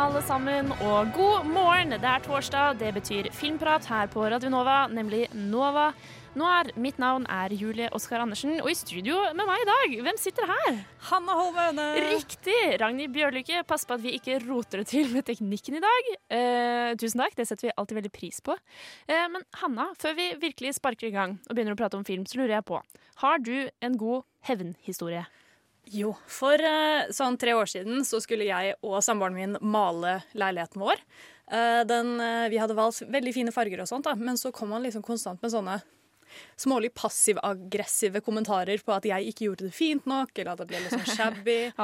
Alle sammen, og god morgen. Det er torsdag. Det betyr filmprat her på Radio Nova, nemlig Nova Noir. Mitt navn er Julie Oskar Andersen, og i studio med meg i dag, hvem sitter her? Hanna Holme Øne. Riktig! Ragnhild Bjørlykke. Pass på at vi ikke roter det til med teknikken i dag. Eh, tusen takk, det setter vi alltid veldig pris på. Eh, men Hanna, før vi virkelig sparker i gang og begynner å prate om film, så lurer jeg på, har du en god hevnhistorie? Jo, for eh, sånn tre år siden så skulle jeg og samboeren min male leiligheten vår. Eh, den, eh, vi hadde valgt veldig fine farger og sånt, da, men så kom han liksom konstant med sånne smålig passiv-aggressive kommentarer på at jeg ikke gjorde det fint nok, eller at det ble litt sånn shabby.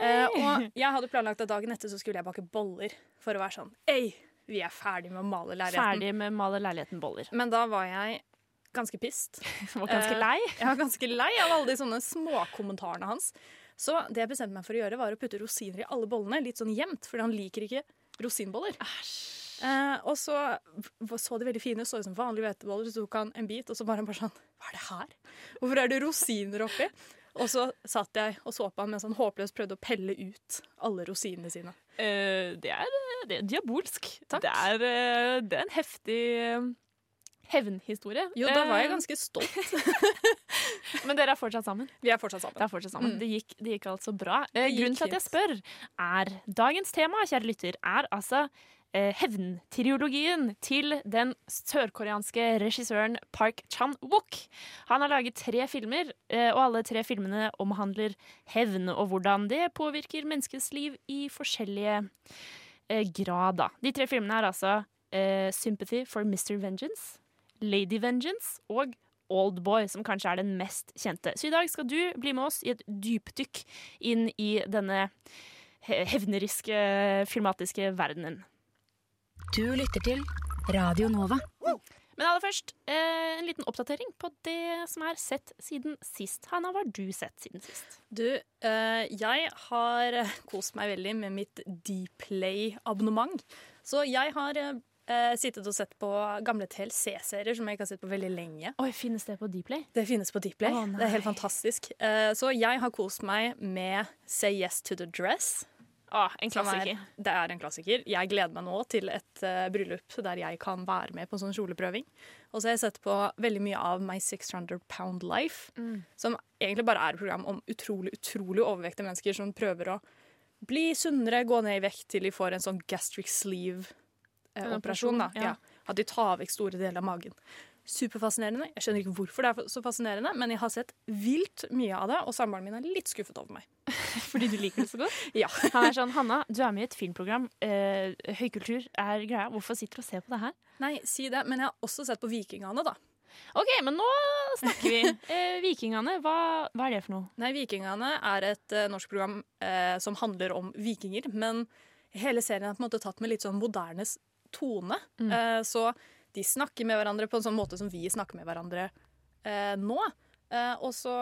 Eh, og jeg hadde planlagt at dagen etter så skulle jeg bake boller for å være sånn Ei, vi er ferdig med å male leiligheten. Ferdig med å male leiligheten-boller. Men da var jeg ganske pissed. Var ganske Eh, lei. Jeg var ganske lei av alle de sånne småkommentarene hans. Så det jeg bestemte meg for å gjøre, var å putte rosiner i alle bollene, litt sånn jevnt, fordi han liker ikke rosinboller. Eh, og så så de veldig fine ut, så ut som vanlige hveteboller, så tok han en bit, og så han bare sånn Hva er det her? Hvorfor er det rosiner oppi? Og så satt jeg og så på han mens han håpløst prøvde å pelle ut alle rosinene sine. Eh, det, er, det er diabolsk. Takk. Det er, eh, det er en heftig eh, hevnhistorie. Jo, da var jeg Eh, ganske stolt. Men dere er fortsatt sammen? Vi er fortsatt sammen. Det er fortsatt sammen. Mm. Det, gikk, det gikk altså bra. Grunnen til at jeg spør, er dagens tema, kjære lytter, er altså eh, hevntriologien til den sørkoreanske regissøren Park Chan-wook. Han har laget tre filmer, eh, og alle tre filmene omhandler hevn og hvordan det påvirker menneskets liv i forskjellige eh, grad. De tre filmene er altså Sympathy for Mr. Vengeance, Lady Vengeance og Oldboy, som kanskje er den mest kjente. Så i dag skal du bli med oss i et dypdykk inn i denne hevneriske, filmatiske verdenen. Du lytter til Radio Nova. Men aller først, eh, en liten oppdatering på det som er sett siden sist. Hanna, hva har du sett siden sist? Du, eh, jeg har kost meg veldig med mitt Dplay-abonnement. Så jeg har eh, sittet og sett på gamle TLC-serier som jeg ikke har sett på veldig lenge. Oi, Finnes det på Dplay? Det finnes på Dplay. Oh, det er helt fantastisk. Eh, så jeg har kost meg med Say Yes to the Dress. Ah, en klassiker. Er, det er en klassiker. Jeg gleder meg nå til et uh, bryllup der jeg kan være med på en sånn kjoleprøving. Og så har jeg sett på veldig mye av My 600 Pound Life, Mm. som egentlig bare er et program om utrolig, utrolig overvektige mennesker som prøver å bli sunnere, gå ned i vekt til de får en sånn gastric sleeve-operasjon. En operasjon, da. ja. Ja. At de tar vekk store deler av magen. Superfascinerende. Jeg skjønner ikke hvorfor det er så fascinerende, men jeg har sett vilt mye av det, og samboeren min er litt skuffet over meg. Fordi du liker det så godt? Ja. Han er sånn, Hanna, du er med i et filmprogram. Eh, høykultur er greia. Hvorfor sitter du og ser på det her? Nei, si det, men jeg har også sett på Vikingene, da. OK, men nå snakker vi. Eh, Vikingene, hva, hva er det for noe? Nei, Vikingene er et eh, norsk program eh, som handler om vikinger, men hele serien er på en måte tatt med litt sånn moderne s- tone. Mm. Eh, så de snakker med hverandre på en sånn måte som vi snakker med hverandre eh, nå. Eh, og så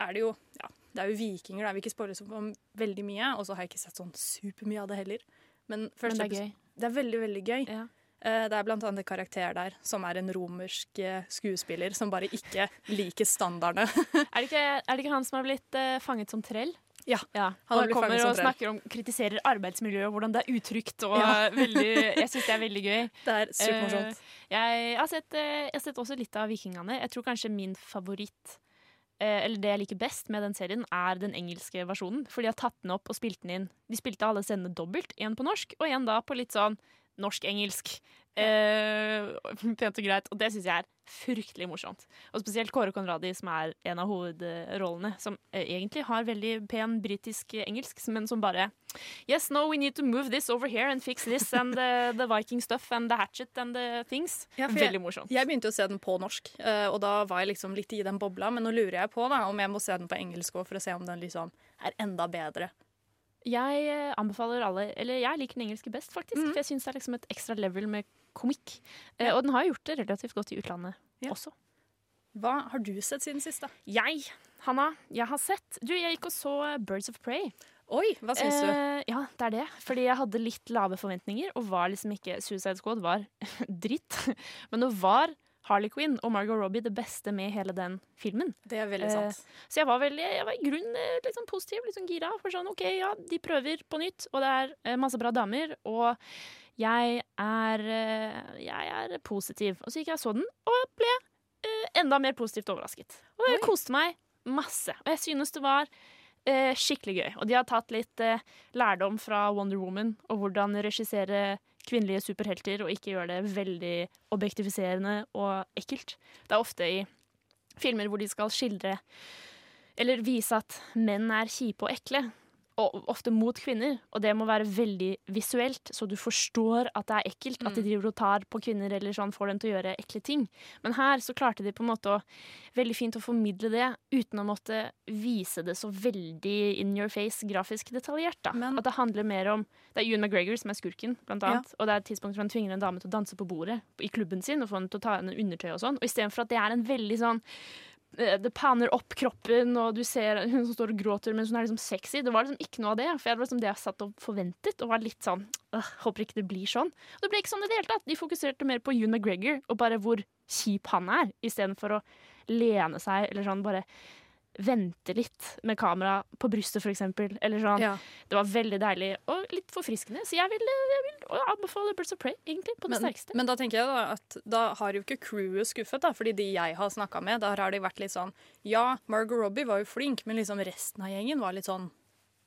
er det jo ja, det er jo vikinger, da. Jeg vil ikke spoile så om veldig mye. Og så har jeg ikke sett sånn supermye av det heller. Men, Men det er gøy. Det er veldig, veldig gøy. Ja. Eh, Det er blant annet en karakter der som er en romersk eh, skuespiller som bare ikke liker standardene. Er det, ikke, er det ikke han som har blitt eh, fanget som trell? Ja, Ja, han han kommer og snakker om, kritiserer arbeidsmiljøet og hvordan det er utrygt. Og Ja. veldig, jeg syns det er veldig gøy. Det er supermorsomt. Uh, jeg, har sett, eh, jeg har sett også litt av Vikingene. Jeg tror kanskje min favoritt eh, eller det jeg liker best med den serien, er den engelske versjonen. For de har tatt den opp og spilt den inn. De spilte alle scenene dobbelt. Én på norsk, og én da på litt sånn norsk-engelsk. Eh, pent og greit. Og det syns jeg er fryktelig morsomt. Og spesielt Kåre Conradi, som er en av hovedrollene. Som eh, egentlig har veldig pen britisk engelsk, men som bare Yes, no, we need to move this over here and fix this and the, the Viking stuff and the hatchet and the things. Ja, Veldig morsomt. Jeg begynte å se den på norsk, eh, og da var jeg liksom litt i den bobla. Men nå lurer jeg på da, om jeg må se den på engelsk òg, for å se om den liksom er enda bedre. Jeg eh, anbefaler alle Eller jeg liker den engelske best, faktisk. Mm. For jeg syns det er liksom et ekstra level med komikk. Ja. og den har gjort det relativt godt i utlandet Ja. også. Hva har du sett siden sist, da? Jeg, Hanna, jeg har sett Du, jeg gikk og så Birds of Prey. Oi, hva syns du? Eh, ja, det er det. Fordi jeg hadde litt lave forventninger, og var liksom ikke Suicide Squad var dritt. Men nå var Harley Quinn og Margot Robbie det beste med hele den filmen. Det er veldig eh, sant. Så jeg var, veldig, jeg var i grunnen eh, litt sånn positiv, litt sånn gira. For sånn, OK, ja, de prøver på nytt, og det er eh, masse bra damer. Og jeg er, eh, jeg er positiv. Og så gikk jeg og så den, og ble eh, enda mer positivt overrasket. Og jeg Oi. koste meg masse. Og jeg synes det var eh, skikkelig gøy. Og de har tatt litt eh, lærdom fra Wonder Woman og hvordan regissere kvinnelige superhelter og ikke gjøre det veldig objektifiserende og ekkelt. Det er ofte i filmer hvor de skal skildre eller vise at menn er kjipe og ekle. Og ofte mot kvinner, og det må være veldig visuelt, så du forstår at det er ekkelt. At de driver og tar på kvinner eller sånn, får dem til å gjøre ekle ting. Men her så klarte de på en måte å veldig fint å formidle det uten å måtte vise det så veldig in your face grafisk detaljert. da. Men- at det handler mer om Det er Ewan McGregor som er skurken, blant Ja. annet. Og det er et tidspunkt hvor han tvinger en dame til å danse på bordet i klubben sin og få henne til å ta henne undertøy og sånn. Og istedenfor at det er en veldig sånn det panner opp kroppen, og du ser hun som står og gråter mens hun er liksom sexy. Det var liksom ikke noe av det. For jeg var liksom det jeg satt og forventet, og var litt sånn «Åh, Håper ikke det blir sånn. Og det ble ikke sånn i det hele tatt. De fokuserte mer på Ewan McGregor og bare hvor kjip han er, istedenfor å lene seg eller sånn bare vente litt med kamera på brystet, eksempel. Eller sånn. Ja. Det var veldig deilig og litt forfriskende. Så jeg vil, jeg vil anbefale Birds of Prey, egentlig, på det Men, sterkeste. men da tenker jeg da at da har jo ikke crewet skuffet, da. Fordi de jeg har snakka med, der har de vært litt sånn Ja, Margot Robbie var jo flink, men liksom resten av gjengen var litt sånn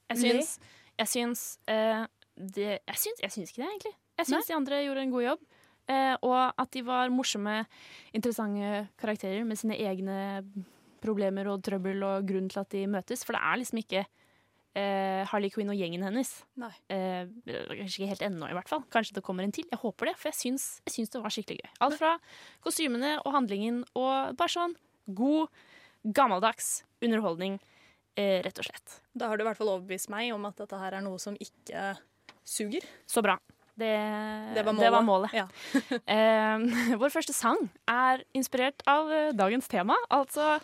Jeg syns, jeg syns, uh, det, jeg syns Jeg syns ikke det, egentlig. Jeg syns de andre gjorde en god jobb. Uh, og at de var morsomme, interessante karakterer med sine egne problemer og trøbbel og grunn til at de møtes. For det er liksom ikke eh, Harley Quinn og gjengen hennes. Nei. Eh, kanskje ikke helt ennå, i hvert fall. Kanskje det kommer en til. Jeg håper det, for jeg syns, jeg syns det var skikkelig gøy. Alt fra kostymene og handlingen og bare sånn god, gammeldags underholdning, eh, rett og slett. Da har du i hvert fall overbevist meg om at dette her er noe som ikke suger. Så bra. Det, Det var målet. Ja. Eh, vår første sang er inspirert av eh, dagens tema, altså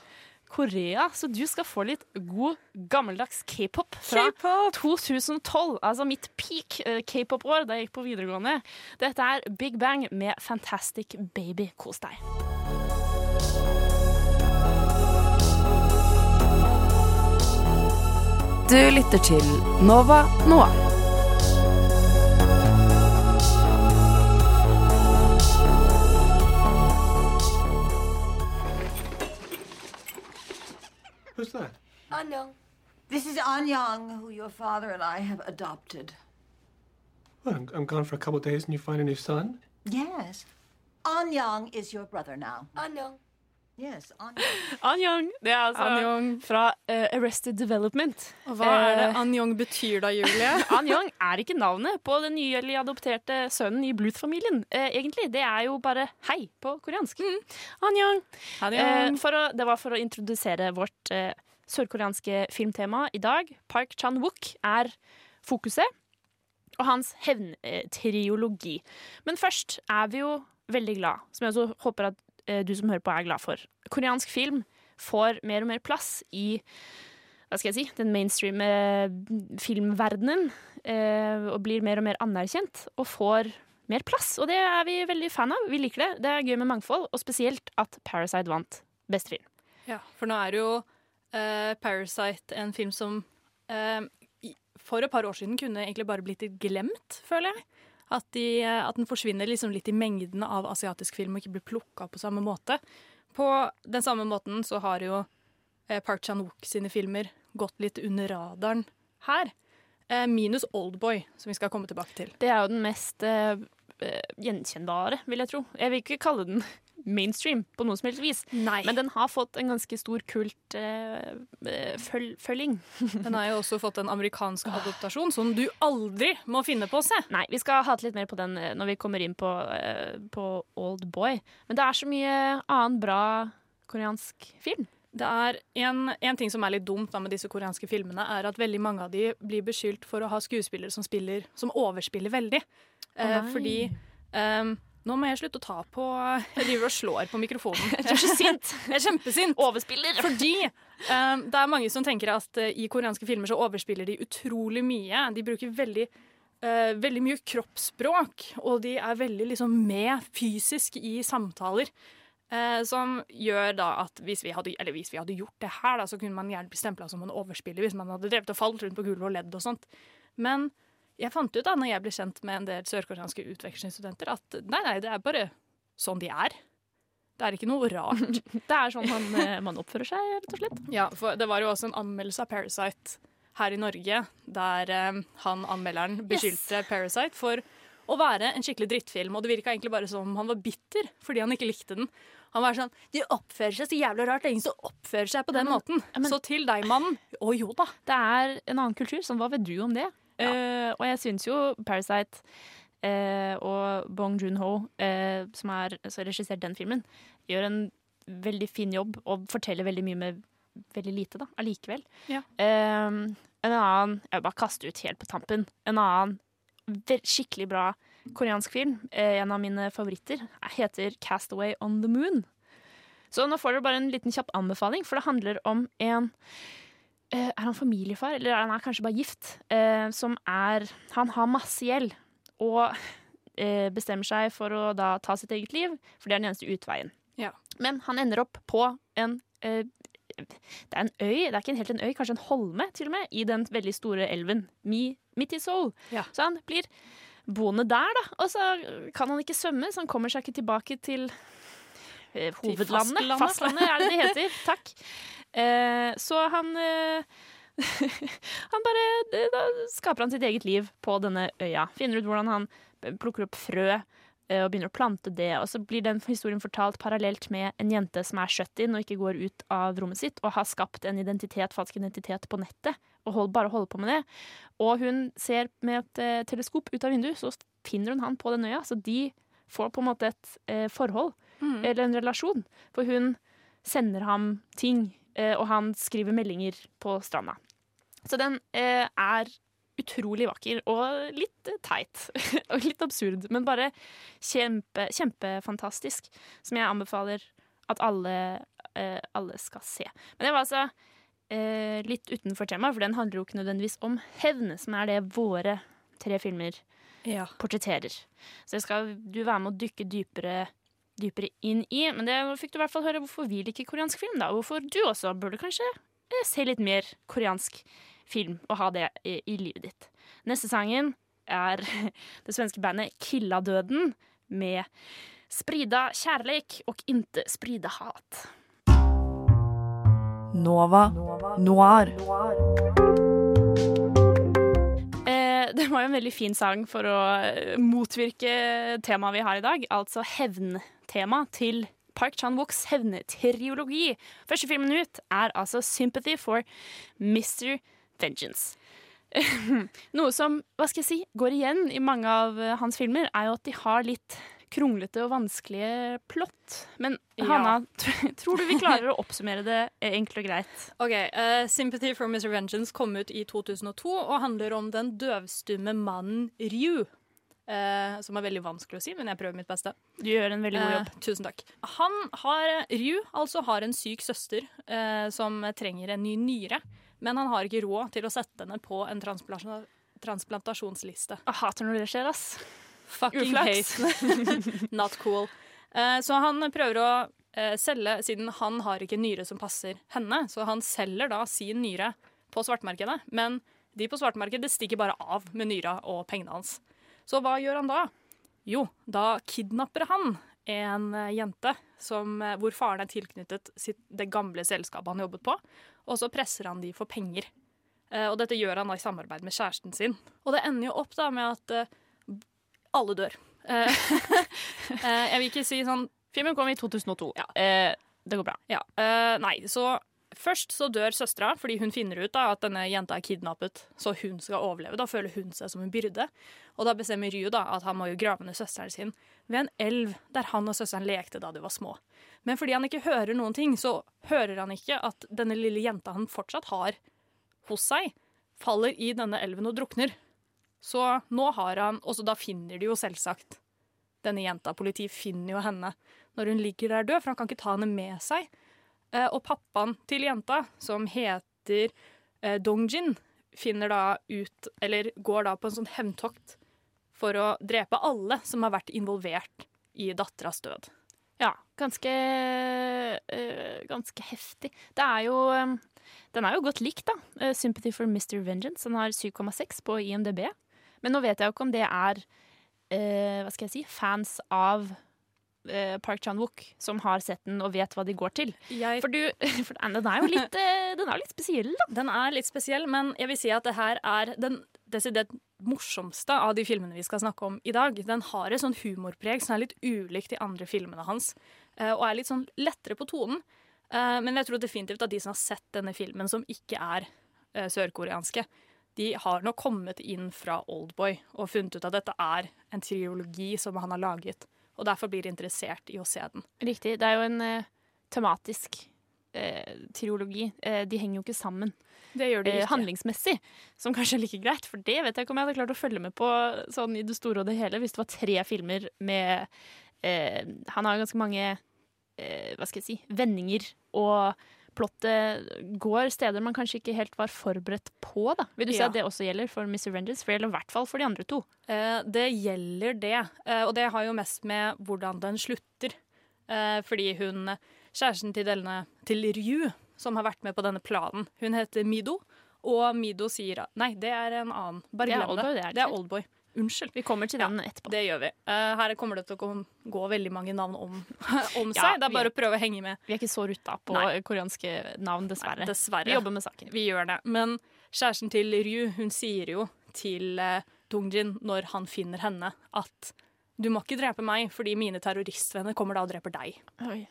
Korea. Så du skal få litt god, gammeldags k-pop fra 2012. Altså mitt peak eh, k-pop-år da jeg gikk på videregående. Dette er Big Bang med Fantastic Baby. Kos deg. Du lytter til Nova Noir. Who's that? Anyang. This is Anyang, who your father and I have adopted. Well, I'm, I'm gone for a couple of days and you find a new son? Yes. Anyang is your brother now. Anyang. Yes, An Young. Det er altså Anyong. fra uh, Arrested Development. Og hva er det An Young betyr da, Julie? Anyong er ikke navnet på den nylig adopterte sønnen i Bluth-familien. uh, egentlig, Det er jo bare hei på koreansk. Anyong. Eh, for å, det var for å introdusere vårt eh, sørkoreanske filmtema i dag. Park Chan-wook er fokuset, og hans hevntriologi. Men først er vi jo veldig glad, som jeg også håper at eh, du som hører på er glad for. Koreansk film får mer og mer plass i hva skal jeg si, den mainstream eh, filmverdenen, eh, og blir mer og mer anerkjent, og får mer plass. Og det er vi veldig fan av. Vi liker det. Det er gøy med mangfold, og spesielt at Parasite vant beste film. Ja, for nå er jo uh, Parasite en film som uh, for et par år siden kunne egentlig bare blitt litt glemt, føler jeg. At, de, eh, at den forsvinner liksom litt i mengden av asiatisk film og ikke blir plukka på samme måte. På den samme måten så har jo eh, Park Chan-wook sine filmer gått litt under radaren her. Eh, minus Oldboy, som vi skal komme tilbake til. Det er jo den mest gjenkjennbare, vil jeg tro. Jeg vil ikke kalle den mainstream på noe som helst vis, Nei. men den har fått en ganske stor kult eh, eh, føl følging. Den har jo også fått en amerikansk adoptasjon som du aldri må finne på å se. Nei, vi skal hate litt mer på den eh, når vi kommer inn på, uh, på Old Boy. Men det er så mye annen bra koreansk film. Det er en, en ting som er litt dumt da, med disse koreanske filmene, er at veldig mange av de blir beskyldt for å ha skuespillere som, spiller, som overspiller veldig. Eh, nei. fordi ehm, Nå må jeg slutte å ta på Jeg driver og slår på mikrofonen. Jeg er så sint. Jeg er kjempesint. Overspiller. Fordi um, det er mange som tenker at uh, i koreanske filmer så overspiller de utrolig mye. De bruker veldig, uh, veldig mye kroppsspråk, og de er veldig liksom med fysisk i samtaler. Uh, som gjør da at hvis vi, hadde, eller hvis vi hadde gjort det her, da, så kunne man gjerne bli stempla som en overspiller hvis man hadde drevet og falt rundt på gulvet og ledd og sånt. Men jeg fant ut da når jeg ble kjent med en del sørkoreanske utvekslingsstudenter, at nei, nei, det er bare sånn de er. Det er ikke noe rart. Det er sånn man, eh, man oppfører seg, rett og slett. Ja, for det var jo også en anmeldelse av Parasite her i Norge, der eh, han anmelderen beskyldte Parasite for å være en skikkelig drittfilm. Og det virka egentlig bare som om han var bitter fordi han ikke likte den. Han var sånn De oppfører seg så jævlig rart. Det er ingen som oppfører seg på den måten. så til deg, mannen. Å jo da. Det er en annen kultur, så hva vet du om det? Eh, og jeg syns jo Parasite uh, og Bong Joon-ho, uh, som har regissert den filmen, gjør en veldig fin jobb og forteller veldig mye med veldig lite, da, allikevel. Ja. Eh, en annen Jeg vil bare kaste ut helt på tampen. En annen skikkelig bra koreansk film, en av mine favoritter, heter 'Castaway on the Moon'. Så nå får dere bare en liten kjapp anbefaling, for det handler om en Er han familiefar, eller han er kanskje bare gift? Eh, som er Han har masse gjeld og eh, bestemmer seg for å da ta sitt eget liv, for det er den eneste utveien. Ja. Men han ender opp på en eh, Det er en øy, det er ikke helt en øy, kanskje en holme til og med, i den veldig store elven Mi, midt i Seoul. Ja. Så han blir boende der, da. Og så kan han ikke svømme, så han kommer seg ikke tilbake til eh, hovedlandet. fastlandet. Fastlandet er det det heter. Takk. Eh, så han eh, Han bare Da skaper han sitt eget liv på denne øya. Finner ut hvordan han plukker opp frø eh, og begynner å plante det. Og så blir den historien fortalt parallelt med en jente som er shut inn og ikke går ut av rommet sitt, og har skapt en identitet, falsk identitet på nettet. Og hold, bare holder på med det. Og hun ser med et eh, teleskop ut av vinduet, så finner hun han på den øya. Så de får på en måte et eh, forhold, Mm. eller en relasjon. For hun sender ham ting, eh, og han skriver meldinger på stranda. Så den eh, er utrolig vakker og litt eh, teit. og litt absurd, men bare kjempe, kjempefantastisk. Som jeg anbefaler at alle, eh, alle skal se. Men det var altså eh, litt utenfor temaet, for den handler jo ikke nødvendigvis om hevn, som er det våre tre filmer Ja. portretterer. Så skal du være med å dykke dypere, dypere inn i. Men det fikk du i hvert fall høre hvorfor vi liker koreansk film, da. Hvorfor du også burde kanskje eh, se litt mer koreansk film og ha det i, i livet ditt. Neste sangen er det svenske bandet Killadøden med Sprida kjærleik og inte sprida hat. Nova Noir. Eh, det var jo en veldig fin sang for å eh, motvirke temaet vi har i dag, altså hevntema til Park Chan-wooks hevntriologi. Første filmen ut er altså 'Sympathy for Mr. Vengeance'. Noe som hva skal jeg si, går igjen i mange av hans filmer, er jo at de har litt kronglete og vanskelige plott. Men. Hanna, tr tror du vi klarer å oppsummere det eh, enkelt og greit? Ok, uh, 'Sympathy for Mr. Vengeance' kom ut i 2002 og handler om den døvstumme mannen Ryu. Uh, som er veldig vanskelig å si, men jeg prøver mitt beste. Du gjør en veldig god jobb. jobb. tusen takk. Han har, Ryu altså har en syk søster som trenger en ny nyre. Men han har ikke råd til å sette henne på en transplantasjonsliste. Jeg hater når det skjer, ass. Fucking Uflaks. Not cool. Eh, så han prøver å eh, selge, siden han har ikke nyre som passer henne, så han selger da sin nyre på svartmarkedet. Men de på svartmarkedet stikker bare av med nyra og pengene hans. Så hva gjør han da? Jo, da kidnapper han en eh, jente som, hvor faren er tilknyttet sitt, det gamle selskapet han jobbet på, og så presser han de for penger. Eh, og dette gjør han da i samarbeid med kjæresten sin. Og det ender jo opp da med at alle dør. Eh, eh, jeg vil ikke si sånn Filmen kom i 2002. Ja. Eh, det går bra. Ja, eh, nei, så først så dør søstera fordi hun finner ut da at denne jenta er kidnappet, så hun skal overleve. Da føler hun seg som en byrde. Og da bestemmer Ryu da at han må jo grave ned søsteren sin ved en elv der han og søsteren lekte da de var små. Men fordi han ikke hører noen ting, så hører han ikke at denne lille jenta han fortsatt har hos seg, faller i denne elven og drukner. Så nå har han Og så da finner de jo selvsagt denne jenta. Politiet finner jo henne når hun ligger der død, for han kan ikke ta henne med seg. Eh, og pappaen til jenta, som heter eh, Dongjin, finner da ut Eller går da på en sånn hevntokt for å drepe alle som har vært involvert i datteras død. Ja, ganske øh, Ganske heftig. Det er jo øh, Den er jo godt likt, da. 'Sympathy for Mr. Vengeance'. Den har 7,6 på IMDb. Men nå vet jeg jo ikke om det er eh, hva skal jeg si, fans av eh, Park Chan-wook som har sett den og vet hva de går til. Jeg, For, du, for den er jo litt, øh, den er litt spesiell, da. Den er litt spesiell, men jeg vil si at det her er den desidert morsomste av de filmene vi skal snakke om i dag. Den har et sånn humorpreg som er litt ulikt de andre filmene hans, eh, og er litt sånn lettere på tonen. Eh, Men jeg tror definitivt at de som har sett denne filmen, som ikke er eh, sørkoreanske, de har nok kommet inn fra Oldboy og funnet ut at dette er en triologi som han har laget, og derfor blir interessert i å se den. Riktig. Det er jo en øh, tematisk øh, triologi. Eh, de henger jo ikke sammen. Det gjør de eh, ikke. handlingsmessig, som kanskje er like greit. For det vet jeg ikke om jeg hadde klart å følge med på sånn i det store og det hele, hvis det var tre filmer med eh, Han har jo ganske mange eh, hva skal jeg si, vendinger, og plottet går steder man kanskje ikke helt var forberedt på. da. Vil du si Ja. at det også gjelder for Mr. Vengeance? For det gjelder i hvert fall for de andre to. Eh, det gjelder det, eh, og det har jo mest med hvordan den slutter. Eh, fordi hun, kjæresten til, denne, til Ryu, som har vært med på denne planen, hun heter Mido, og Mido sier at Nei, det er en annen. Bare Det er glem Oldboy, det er det er? Oldboy. Unnskyld. Vi kommer til den etterpå. Det gjør vi. Uh, her kommer det til å gå, veldig mange navn om, om Ja, seg. Det er bare bare å prøve å henge med. Vi er ikke så rutta på Nei. koreanske navn, dessverre. Dessverre. Vi jobber med saken. Vi gjør det. Men kjæresten til Ryu, hun sier jo til uh, Dongjin når han finner henne, at du må ikke drepe meg, fordi mine terroristvenner kommer da og dreper deg. Oi,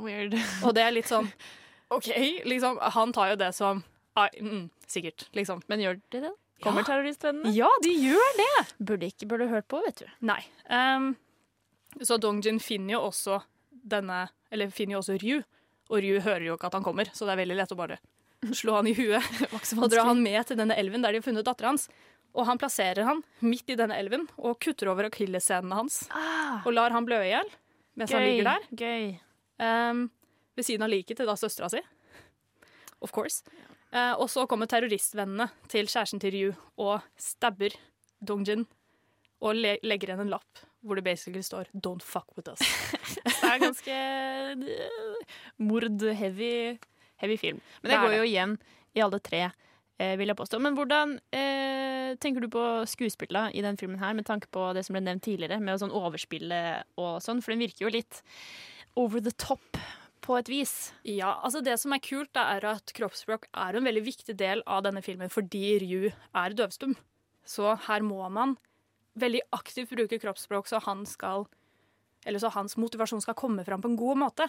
weird. Og det er litt sånn OK, liksom. Han tar jo det som ah, mm, Sikkert, liksom. Men gjør de det? Kommer Ja. terroristvennene? Ja, de gjør det! Burde ikke burde hørt på, vet du. Nei. Um, så Dongjin finner jo også denne Eller finner jo også Ryu, og Ryu hører jo ikke at han kommer, så det er veldig lett å bare slå han i huet og dra han med til denne elven der de har funnet dattera hans. Og han plasserer han midt i denne elven og kutter over akilleshælene hans og lar han blø i hjel mens han ligger der. Gøy. Um, ved siden av liket til da søstera si. Of course. Eh, og så kommer terroristvennene til kjæresten til Ryu og stabber Dongjin og le legger igjen en lapp hvor det basically står 'Don't fuck with us'. Det er ganske eh, mord-heavy heavy film. Men det, Det går det. jo igjen i alle tre, eh, vil jeg påstå. Men hvordan eh, tenker du på skuespillet i den filmen her, med tanke på det som ble nevnt tidligere, med å sånn overspille og sånn? For den virker jo litt over the top på et vis. Ja, altså Det som er kult, er at kroppsspråk er en veldig viktig del av denne filmen fordi Ryu er døvstum. Så her må man veldig aktivt bruke kroppsspråk så han skal eller så hans motivasjon skal komme fram på en god måte.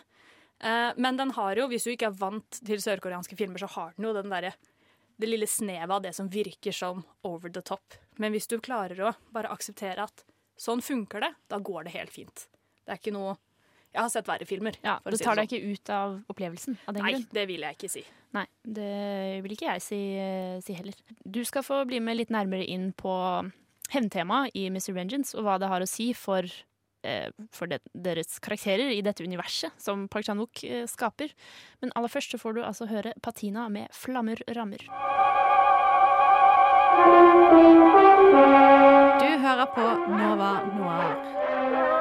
Eh, men den har jo, hvis du ikke er vant til sørkoreanske filmer, så har den jo den derre det lille snevet av det som virker som over the top. Men hvis du klarer å bare akseptere at sånn funker det, da går det helt fint. Det er ikke noe Jeg har sett verre filmer. Ja, for å si tar sånn. deg ikke ut av opplevelsen av den Nei, grunn? det vil jeg ikke si. Nei, det vil ikke jeg si, eh, si heller. Du skal få bli med litt nærmere inn på hevntemaet i Mr. Vengeance, og hva det har å si for, eh, for det, deres karakterer i dette universet som Park Chan-wook eh, skaper. Men aller først så får du altså høre Patina med 'Flammer rammer'. Du hører på Nova Noir.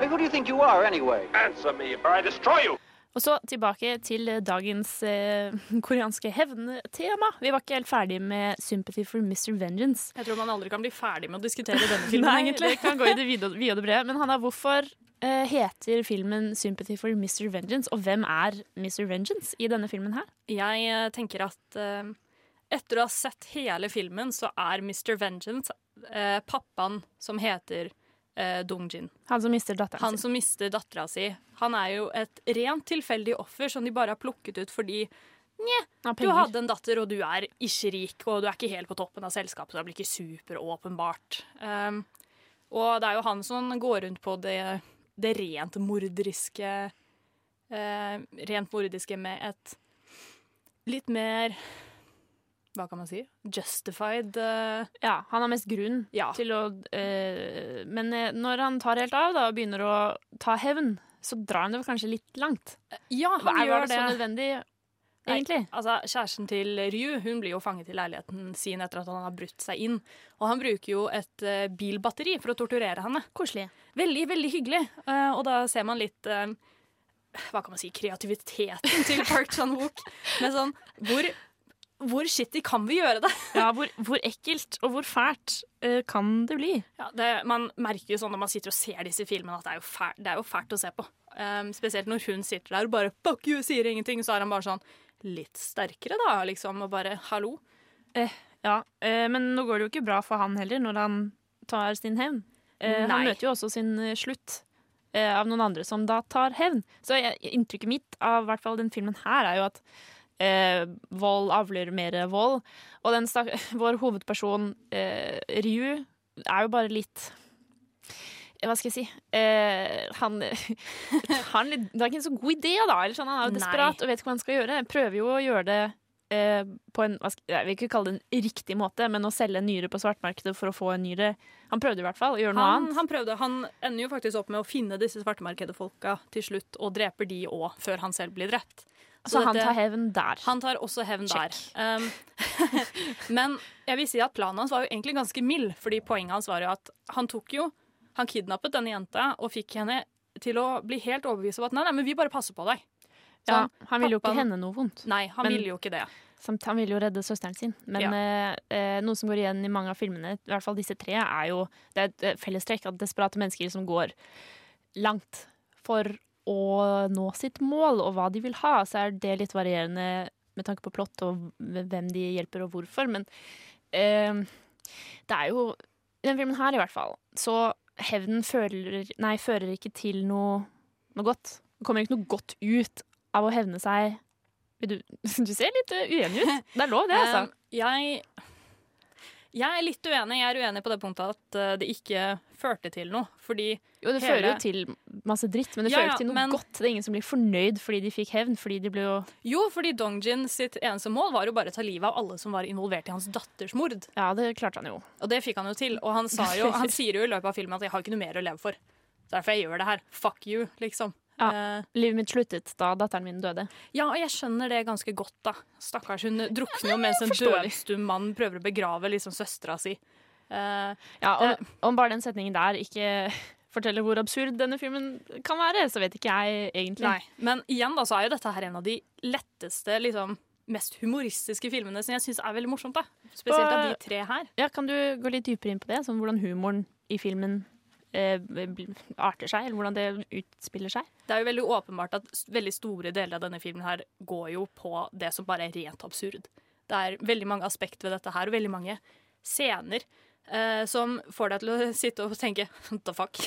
Hey, who do you think you are, anyway? Answer me, or I destroy you! Og så tilbake til dagens eh, koreanske hevntema. Vi var ikke helt ferdig med 'Sympathy for Mr. Vengeance'. Jeg tror man aldri kan bli ferdig med å diskutere denne filmen, Nei, egentlig. det kan gå i det vide og brede. Men Hanna, hvorfor eh, heter filmen 'Sympathy for Mr. Vengeance'? Og hvem er Mr. Vengeance i denne filmen her? Jeg eh, tenker at eh, etter å ha sett hele filmen, så er Mr. Vengeance eh, pappaen som heter eh, Dongjin. Han som mister datteren Han sin. som mister dattera si. Han er jo et rent tilfeldig offer som de bare har plukket ut fordi Nje, du hadde en datter, og du er ikke rik, og du er ikke helt på toppen av selskapet, så det blir ikke superåpenbart. Um, Og det er jo han som går rundt på det, det rent morderiske uh, Rent morderiske med et litt mer Hva kan man si? Justified Uh... Ja, han har mest grunn Ja. til å uh, Men eh, når han tar helt av da, og begynner å ta hevn, så drar han det kanskje litt langt. Ja, han Var gjør det så det. nødvendig, Nei, egentlig? altså, kjæresten til Ryu hun blir jo fanget i leiligheten sin etter at han har brutt seg inn. Og han bruker jo et uh, bilbatteri for å torturere henne. Koselig. Veldig, veldig hyggelig. Og da ser man litt Hva kan man si kreativiteten til Park Chan-wook. Med sånn hvor, hvor shitty kan vi gjøre det? Ja, hvor, hvor ekkelt og hvor fælt uh, kan det bli? Ja, det, man merker jo sånn når man sitter og ser disse filmene, at det er jo fælt, det er jo fælt å se på. Um, spesielt når hun sitter der og bare 'fuck you', sier ingenting. Så er han bare sånn litt sterkere, da, liksom. Og bare 'hallo'. Eh, ja, eh, men nå går det jo ikke bra for han heller når han tar sin hevn. Eh, han møter jo også sin eh, slutt eh, av noen andre som da tar hevn. Så jeg, inntrykket mitt av hvert fall den filmen her er jo at eh, vold avler mer vold. Og den stak vår hovedperson, eh, Ryu, er jo bare litt hva skal jeg si eh, Han han, Det er ikke en så god idé, da. Eller sånn, han er jo Nei. desperat og vet ikke hva han skal gjøre. Prøver jo å gjøre det eh, på en skal, Jeg vil ikke kalle det en riktig måte, men å selge en nyre på svartmarkedet for å få en nyre. Han prøvde i hvert fall å gjøre noe Han, annet. han prøvde, han ender jo faktisk opp med å finne disse svartmarkedefolka til slutt, og dreper de òg, før han selv blir drept. Så han dette- tar hevn der. Han tar også hevn Check. der. Um, men jeg vil si at planen hans var jo egentlig ganske mild, fordi poenget hans var jo at han tok jo Han kidnappet denne jenta og fikk henne til å bli helt overbevist om at nei, nei, men vi bare passer på deg. Ja, Sånn, han ville jo ikke henne noe vondt. Nei, han ville jo ikke det. Samt, han ville jo redde søsteren sin. Men Ja. eh, eh, noe som går igjen i mange av filmene, i hvert fall disse tre, er jo Det er et eh, fellestrekk at desperate mennesker som går langt for å nå sitt mål, og hva de vil ha. Så er det litt varierende med tanke på plott og hvem de hjelper og hvorfor. Men eh, det er jo I denne filmen her, i hvert fall, så hevnen føler Nei, fører ikke til noe, noe godt. Det kommer ikke noe godt ut av å hevne seg. Du, du ser litt eh, uenig ut. Det er lov, det, altså. Um, jeg, jeg er litt uenig. Jeg er uenig på det punktet at uh, det ikke førte til noe. Fordi Jo, det fører jo til masse dritt, men det Ja, fører til noe men- godt. Det er ingen som blir fornøyd fordi de fikk hevn, fordi de ble jo Jo, fordi Dongjin sitt eneste mål var jo bare å ta livet av alle som var involvert i hans datters mord. Ja, det klarte han jo. Og det fikk han jo til. Og han, sa jo, han sier jo i løpet av filmen at 'jeg har ikke noe mer å leve for'. Derfor jeg gjør det her. Fuck you, liksom. Ja, Eh, Livet mitt sluttet da datteren min døde. ja, og jeg skjønner det ganske godt, da. Stakkars, hun drukner jo mens en døvstum mann prøver å begrave liksom søstera si. Uh, Ja, om, om bare den setningen der ikke forteller hvor absurd denne filmen kan være, så vet ikke jeg egentlig. Nei, men igjen da, så er jo dette her en av de letteste, liksom, mest humoristiske filmene som jeg syns er veldig morsomt. da. Spesielt av de tre her. Ja, Kan du gå litt dypere inn på det? Sånn hvordan humoren i filmen eh, arter seg, eller hvordan det utspiller seg? Det er jo veldig åpenbart at veldig store deler av denne filmen her går jo på det som bare er rent absurd. Det er veldig mange aspekter ved dette her, og veldig mange scener eh, som får deg til å sitte og tenke what the fuck.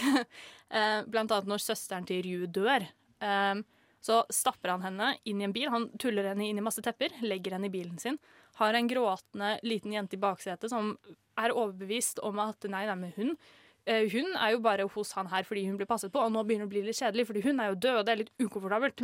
Uh, blant annet når søsteren til Ryu dør. Eh, så stapper han henne inn i en bil. Han tuller henne inn i masse tepper, legger henne i bilen sin. Har en gråtende liten jente i baksetet som er overbevist om at nei, nei, men hun hun er jo bare hos han her fordi hun blir passet på, og nå begynner det å bli litt kjedelig, fordi hun er jo død, og det er litt ukomfortabelt.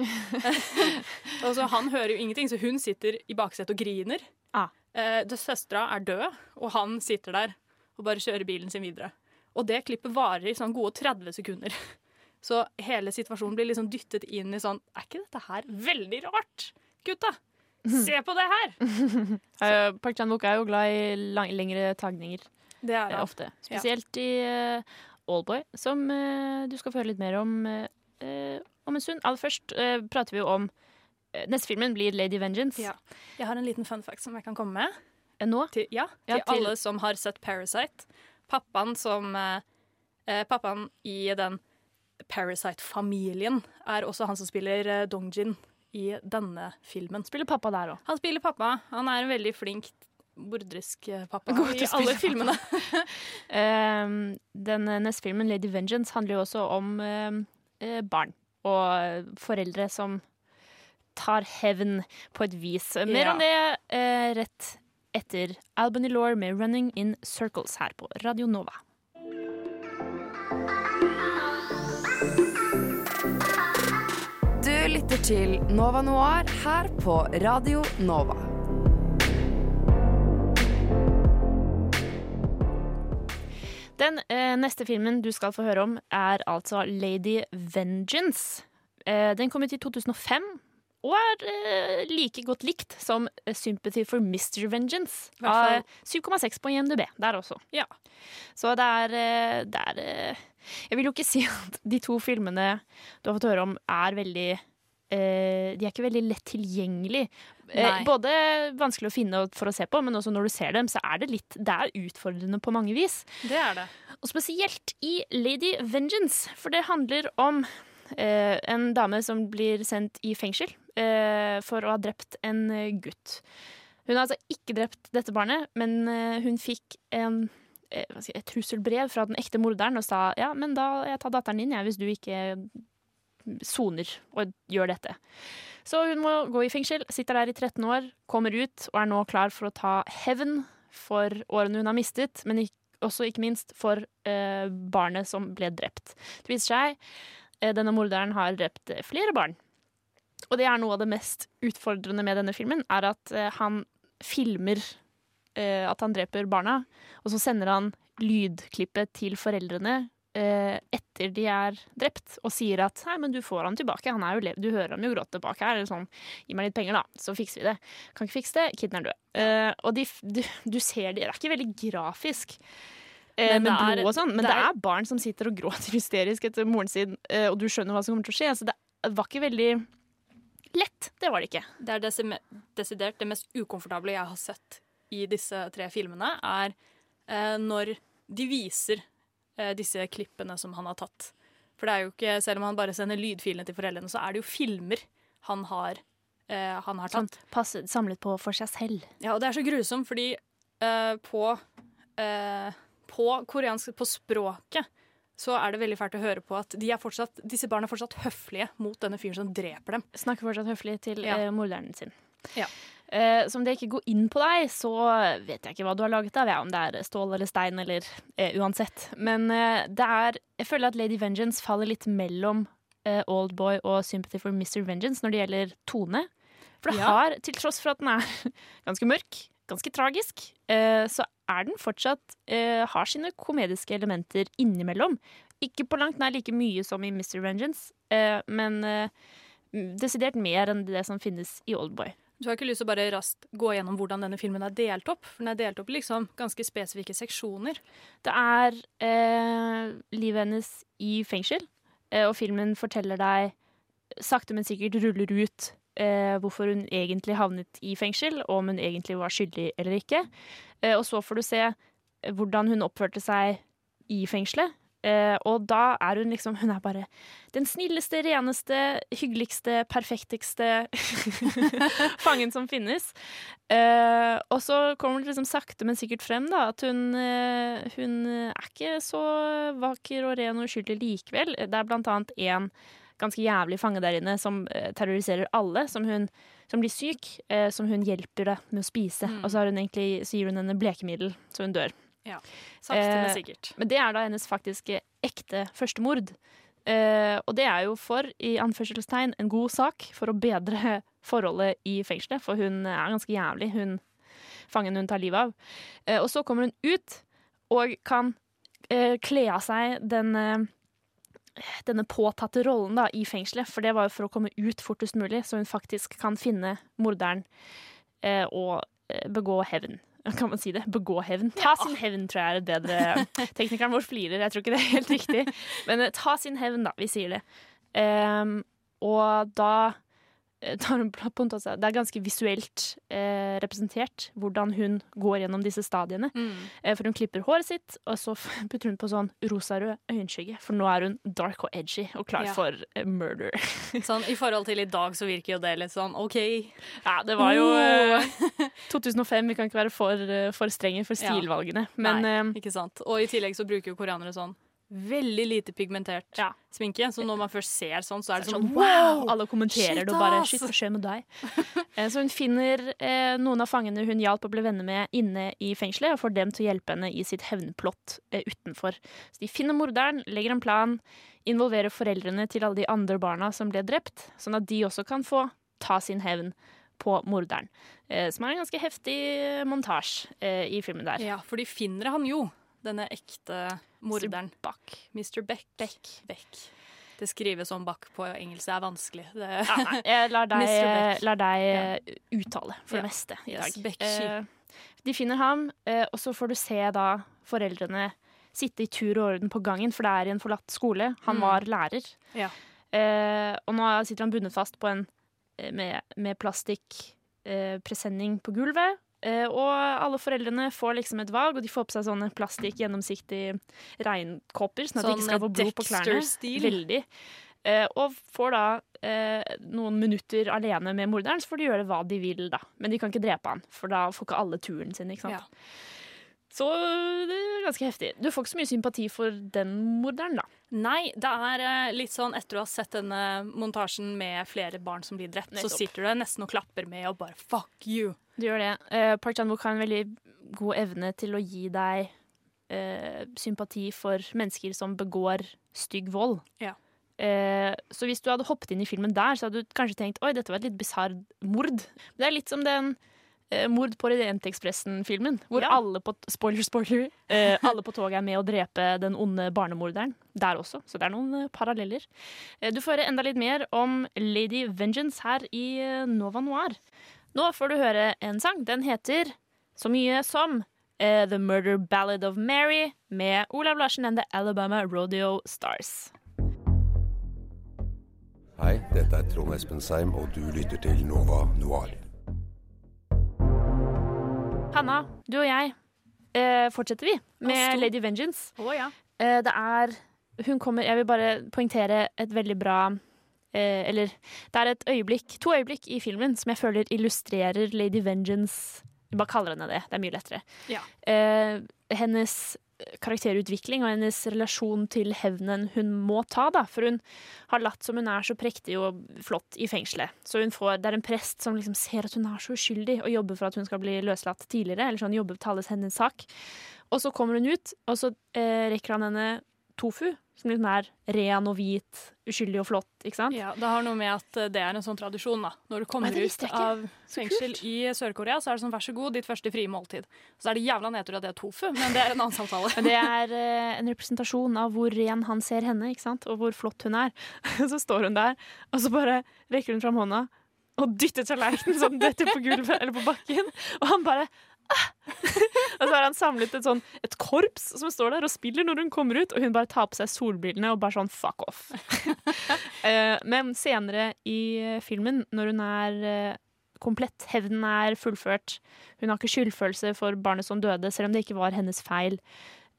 og så Han hører jo ingenting, så hun sitter i baksetet og griner. Ah. Eh, Søstera er død, og han sitter der og bare kjører bilen sin videre. Og det klippet varer i sånn gode 30 sekunder. Så hele situasjonen blir liksom dyttet inn i sånn Er ikke dette her veldig rart? Gutta, se på det her! Uh, Park Chan-wook er jo glad i lang, lengre tagninger. Det er det. han. ofte. Spesielt i uh, Allboy, som eh, du skal få høre litt mer om eh, eh, om en stund. Aller først eh, prater vi jo om eh, Neste filmen blir Lady Vengeance. Ja. Jeg har en liten fun fact som jeg kan komme med. Nå? Til, ja, Ja, til til- alle som har sett Parasite. Pappaen som eh, eh, Pappaen i den Parasite-familien er også han som spiller eh, Dongjin i denne filmen. Spiller pappa der òg. Han spiller pappa. Han er en veldig flink morderisk eh, pappa God i alle filmene. Um, den eh, neste filmen, Lady Vengeance, handler jo også om eh, barn og foreldre som tar hevn på et vis. Mer Ja. om det uh, rett etter Albany Lore med 'Running In Circles' her på Radio Nova. Du lytter til Nova Noir her på Radio Nova. Den eh, neste filmen du skal få høre om, er altså 'Lady Vengeance'. Eh, den kom ut i 2005 og er eh, like godt likt som Sympathy for Mr. Vengeance. Av 7,6 på IMDb der også. Ja. Så det er, eh, det er eh, Jeg vil jo ikke si at de to filmene du har fått høre om, er veldig eh, De er ikke veldig lett tilgjengelig. Eh, Nei. både vanskelig å finne for å se på, men også når du ser dem, så er det litt Det er utfordrende på mange vis. Det er det. Og spesielt i Lady Vengeance, for det handler om Uh, en dame som blir sendt i fengsel eh, for å ha drept en eh, gutt. Hun har altså ikke drept dette barnet, men eh, hun fikk en, eh, skal et trusselbrev fra den ekte morderen og sa ja, men da jeg tar datteren din jeg, hvis du ikke soner og gjør dette. Så hun må gå i fengsel, sitter der i 13 år, kommer ut og er nå klar for å ta hevn for årene hun har mistet, men også ikke minst for eh, barnet som ble drept. Det viser seg eh, denne morderen har drept eh, flere barn. Og det er noe av det mest utfordrende med denne filmen, er at eh, han filmer eh, at han dreper barna, og så sender han lydklippet til foreldrene eh, etter de er drept, og sier at nei, men du får han tilbake, han er du hører ham jo gråte bak her, eller sånn, gi meg litt penger da, så fikser vi det. Kan ikke fikse det, kiden er død. Eh, og de, du, du ser det, det er ikke veldig grafisk. Eh, Men med det er- sånn, men det det er- er barn som sitter og gråter hysterisk etter moren sin, eh, og du skjønner hva som kommer til å skje. Så det var ikke veldig lett. Det var det ikke. Det er desidert det mest ukomfortable jeg har sett i disse tre filmene, er eh, når de viser eh, disse klippene som han har tatt. For det er jo ikke, selv om han bare sender lydfilene til foreldrene, så er det jo filmer han har, eh, han har tatt. passe, samlet på for seg selv. Ja, og det er så grusomt, fordi eh, på, eh, på koreansk, på språket, så er det veldig fælt å høre på at de er fortsatt, disse barna er fortsatt høflige mot denne fyren som dreper dem. Snakker fortsatt høflig til Ja. eh, morderen sin. Ja. Uh, så om det ikke går inn på deg, så vet jeg ikke hva du har laget av. Om det er stål eller stein eller uh, uansett. Men uh, det er Jeg føler at Lady Vengeance faller litt mellom eh, Oldboy og Sympathy for Mr. Vengeance når det gjelder tone. For det Ja. har, til tross for at den er ganske mørk, ganske tragisk, eh, så er den fortsatt eh, har sine komediske elementer innimellom. Ikke på langt nær like mye som i Mr. Vengeance, eh, men desidert mer enn det som finnes i Oldboy. Du har ikke lyst til å bare raskt gå gjennom hvordan denne filmen er delt opp? For den er delt opp i liksom ganske spesifikke seksjoner. Det er eh, livet hennes i fengsel, og filmen forteller deg sakte, men sikkert ruller ut eh, hvorfor hun egentlig havnet i fengsel, og om hun egentlig var skyldig eller ikke. Eh, og så får du se hvordan hun oppførte seg i fengselet. Eh, og da er hun liksom Hun er bare den snilleste, reneste, hyggeligste, perfekteste fangen som finnes. Eh, og så kommer det liksom sakte, men sikkert frem da, at hun, eh, hun er ikke så vakker og ren og uskyldig likevel. Det er blant annet en ganske jævlig fange der inne som eh, terroriserer alle, som, hun, som blir syk, eh, som hun hjelper deg med å spise. Mm. Og så, har hun egentlig, så gir hun henne blekemiddel, så hun dør. Ja. Sakte, men Eh, sikkert. Men det er da hennes faktiske ekte førstemord. Eh, og det er jo for, i anførselstegn, en god sak for å bedre forholdet i fengselet, for hun er ganske jævlig, hun fangen hun tar livet av. Eh, og så kommer hun ut og kan kle av seg den denne påtatte rollen da, i fengselet, for det var jo for å komme ut fortest mulig, så hun faktisk kan finne morderen eh, og eh, begå hevn. Kan man si det? Begå hevn. Ta sin hevn, tror jeg er et bedre Teknikeren vår flirer, jeg tror ikke det er helt riktig. Men eh, ta sin hevn, da. Vi sier det. Um, og da Det er ganske visuelt eh, representert hvordan hun går gjennom disse stadiene. Mm. Eh, for hun klipper håret sitt, og så putter hun på sånn rosarød øyenskygge. For nå er hun dark og edgy og klar Ja. for eh, murder. Sånn, I forhold til i dag så virker jo det litt sånn OK. Ja, det var jo Oh. eh, 2005. Vi kan ikke være for, eh, for strenge for Ja. stilvalgene. Men Nei, eh, ikke sant. Og i tillegg så bruker jo koreanere sånn veldig lite pigmentert sminke. Så når man først ser sånn, så er det Så sånn wow! Alle kommenterer shit, det og bare! Shit, hva skjer med deg? Eh, Så hun finner eh, noen av fangene hun hjalp å bli venner med inne i fengselet, og får dem til å hjelpe henne i sitt hevnplott eh, utenfor. Så de finner morderen, legger en plan, involverer foreldrene til alle de andre barna som ble drept, sånn at de også kan få ta sin hevn på morderen. Eh, Som er en ganske heftig montasje eh, i filmen der. Ja, for de finner han jo, denne ekte morderen. Mr. Beck. Beck. Det skrives som Buck på engelsk. Det er vanskelig. Det... Ja, nei, jeg lar deg, lar deg ja. uttale for det meste i Yes, dag. Becky. Eh, de finner ham, eh, og så får du se da foreldrene sitte i tur og orden på gangen, for det er i en forlatt skole. Han Mm. var lærer. Ja. Eh, og nå sitter han bundet fast på en eh, med, med plastikkpresenning eh, på gulvet. Eh, og alle foreldrene får liksom et valg, og de får på seg sånne plastikk gjennomsiktige regnkopper, sånn at de ikke skal få blod på klærne. Veldig. Eh, og får da eh, noen minutter alene med morderen, så får de gjøre hva de vil, da. Men de kan ikke drepe han, for da får ikke alle turen sin, ikke sant. Ja. Så det er ganske heftig. Du får ikke så mye sympati for den morderen, da. Nei, det er litt sånn etter å ha sett denne montasjen med flere barn som blir drept, så sitter du der nesten og klapper med og bare fuck you. Du gjør det. Uh, Park Chan-wook har en veldig god evne til å gi deg uh, sympati for mennesker som begår stygg vold. Ja. Uh, så hvis du hadde hoppet inn i filmen der, så hadde du kanskje tenkt oi, dette var et litt bisarr mord. Det er litt som den eh, Mord på Orientekspressen-filmen, hvor Ja. alle på spoiler, spoiler, eh, alle på toget er med å drepe den onde barnemorderen. Der også, så det er noen eh, paralleller. Eh, du får høre enda litt mer om Lady Vengeance her i eh, Nova Noir. Nå får du høre en sang. Den heter så mye som uh, The Murder Ballad of Mary med Olav Larsen and The Alabama Rodeo Stars. Hei, dette er Trond Espen Seim, og du lytter til Nova Noir. Hanna, du og jeg eh, fortsetter vi med. Lady Vengeance. Oh, ja. Eh, det er Hun kommer Jeg vil bare poengtere et veldig bra eh, Eller det er et øyeblikk, to øyeblikk i filmen som jeg føler illustrerer Lady Vengeance. Jeg bare kaller henne det. Det er mye lettere. Ja. Eh, hennes karakterutvikling og hennes relasjon til hevnen hun må ta, da. For hun har latt som hun er så prektig og flott i fengselet. Så hun får, det er en prest som liksom ser at hun er så uskyldig, og jobber for at hun skal bli løslatt tidligere. Eller sånn jobber til alles hennes sak. Og så kommer hun ut, og så eh, rekker han henne tofu, som liksom er ren og hvit, uskyldig og flott, ikke sant? Ja, Det har noe med at eh, det er en sånn tradisjon. da. Når du kommer ut av fengsel i Sør-Korea, så er det sånn vær så god, ditt første frie måltid. Så er det jævla nedtur at det er tofu, men det er en annen samtale. Men det er eh, en representasjon av hvor ren han ser henne, ikke sant? og hvor flott hun er. Så står hun der, og så bare rekker hun fram hånda og dytter tallerkenen sånn detter på gulvet eller på bakken. Og han bare! Og så har han samlet et, sånn, et korps som står der og spiller når hun kommer ut, og hun bare tar på seg solbrillene og bare sånn fuck off. Eh, Men senere i filmen, når hun er eh, komplett, hevnen er fullført, hun har ikke skyldfølelse for barnet som døde, selv om det ikke var hennes feil.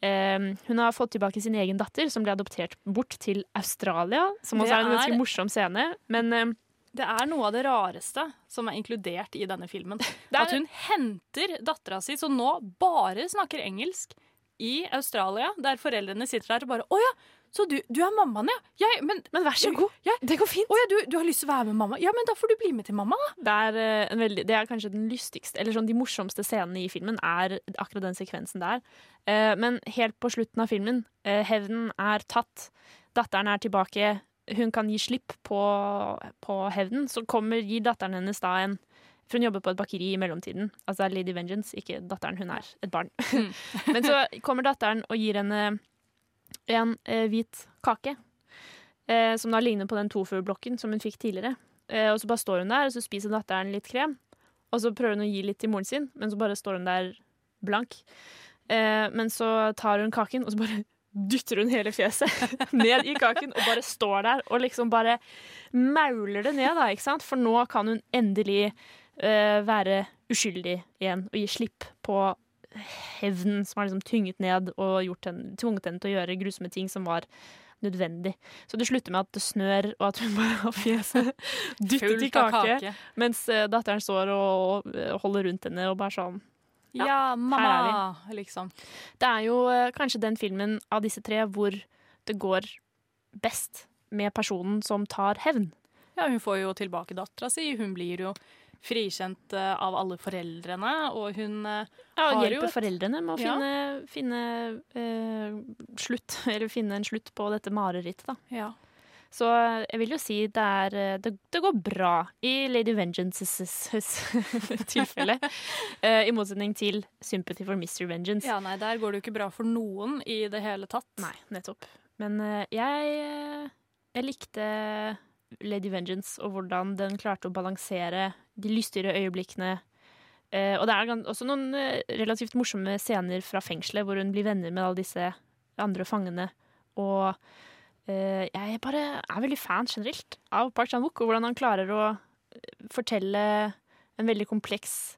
Eh, hun har fått tilbake sin egen datter, som ble adoptert bort til Australia. Som også er en ganske morsom scene. Men Det er noe av det rareste som er inkludert i denne filmen. er- At hun henter dattera si, som nå bare snakker engelsk, i Australia, der foreldrene sitter der og bare Å ja, så du, du er mammaen, ja? ja men, men vær så god. Ja, det går fint. Å ja, du, du har lyst til å være med mamma? Ja, men da får du bli med til mamma, da. det er, eh, en veldig, det er kanskje den lystigste, eller sånn de morsomste scenene i filmen, er akkurat den sekvensen der. Eh, men helt på slutten av filmen, eh, hevnen er tatt, datteren er tilbake, hun kan gi slipp på, på hevnen, så kommer, gir datteren hennes da en for hun jobber på et bakeri i mellomtiden. Altså er Lady Vengeance, ikke datteren. Hun er et barn. Men så kommer datteren og gir henne en eh, hvit kake. Eh, som da ligner på den tofu-blokken som hun fikk tidligere. Eh, og så bare står hun der, og så spiser datteren litt krem. Og så prøver hun å gi litt til moren sin, men så bare står hun der blank. Eh, men så tar hun kaken, og så bare dytter hun hele fjeset ned i kaken og bare står der og liksom bare mauler det ned, da, ikke sant? For nå kan hun endelig uh, være uskyldig igjen og gi slipp på hevnen som har liksom tynget ned og gjort henne, tvunget henne til å gjøre grusomme ting som var nødvendig. Så det slutter med at det snør, og at hun bare har fjeset dyttet i kake, kake. mens eh, datteren står og, og holder rundt henne og bare sånn Ja, er mamma, liksom. det er jo eh, kanskje den filmen av disse tre hvor det går best med personen som tar hevn. Ja, hun får jo tilbake dattera si. Hun blir jo frikjent eh, av alle foreldrene, og hun eh, Ja, har hjelper jo hjelper foreldrene med å Ja. finne, finne eh, slutt, eller finne en slutt på dette marerittet, da. Ja. Så eh, jeg vil jo si det er eh, Det, det går bra i Lady Vengeances tilfelle. eh, I motsetning til Sympathy for Mr. Vengeance. Ja, nei, der går det jo ikke bra for noen i det hele tatt. Nei, nettopp. Men jeg, jeg likte Lady Vengeance og hvordan den klarte å balansere de lystigere øyeblikkene. Og det er også noen relativt morsomme scener fra fengselet hvor hun blir venner med alle disse andre fangene. Og jeg bare er veldig fan generelt av Park Chan-wook og hvordan han klarer å eh, fortelle en veldig kompleks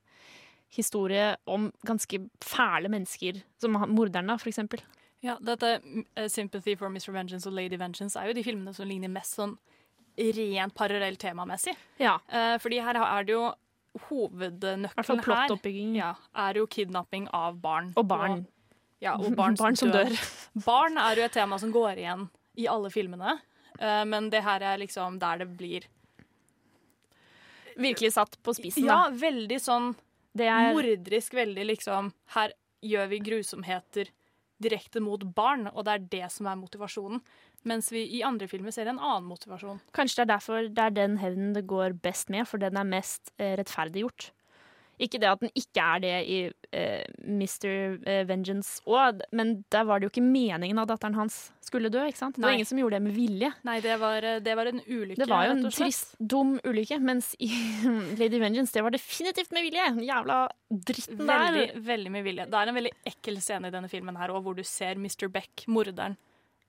historie om ganske fæle mennesker, som morderen, da, for eksempel. Ja, dette eh, Sympathy for Mr. Vengeance og Lady Vengeance er jo de filmene som ligner mest sånn rent parallelt temamessig. Ja. Eh, fordi her er det jo hovednøkkelen her ja, er jo kidnapping av barn. Og barn. ja, og barn, Barn som dør. Barn er jo et tema som går igjen i alle filmene, eh, men det her er liksom der det blir Virkelig satt på spissen, Ja, da. veldig sånn Det er morderisk, veldig liksom Her gjør vi grusomheter direkte mot barn, og det er det som er motivasjonen. Mens vi i andre filmer ser en annen motivasjon. Kanskje det er derfor det er den hevnen det går best med, for den er mest eh, rettferdiggjort. Ikke det at den ikke er det i eh, Mr. eh, Vengeance òg, men der var det jo ikke meningen at datteren hans skulle dø. ikke sant? Det var Nei. ingen som gjorde det med vilje. Nei, det var, det var en ulykke, Det var jo en trist, dum ulykke, mens i Lady Vengeance det var definitivt med vilje. Den Jævla dritten Veldig, der. veldig med vilje. Det er en veldig ekkel scene i denne filmen her, òg, hvor du ser Mr. Beck, morderen,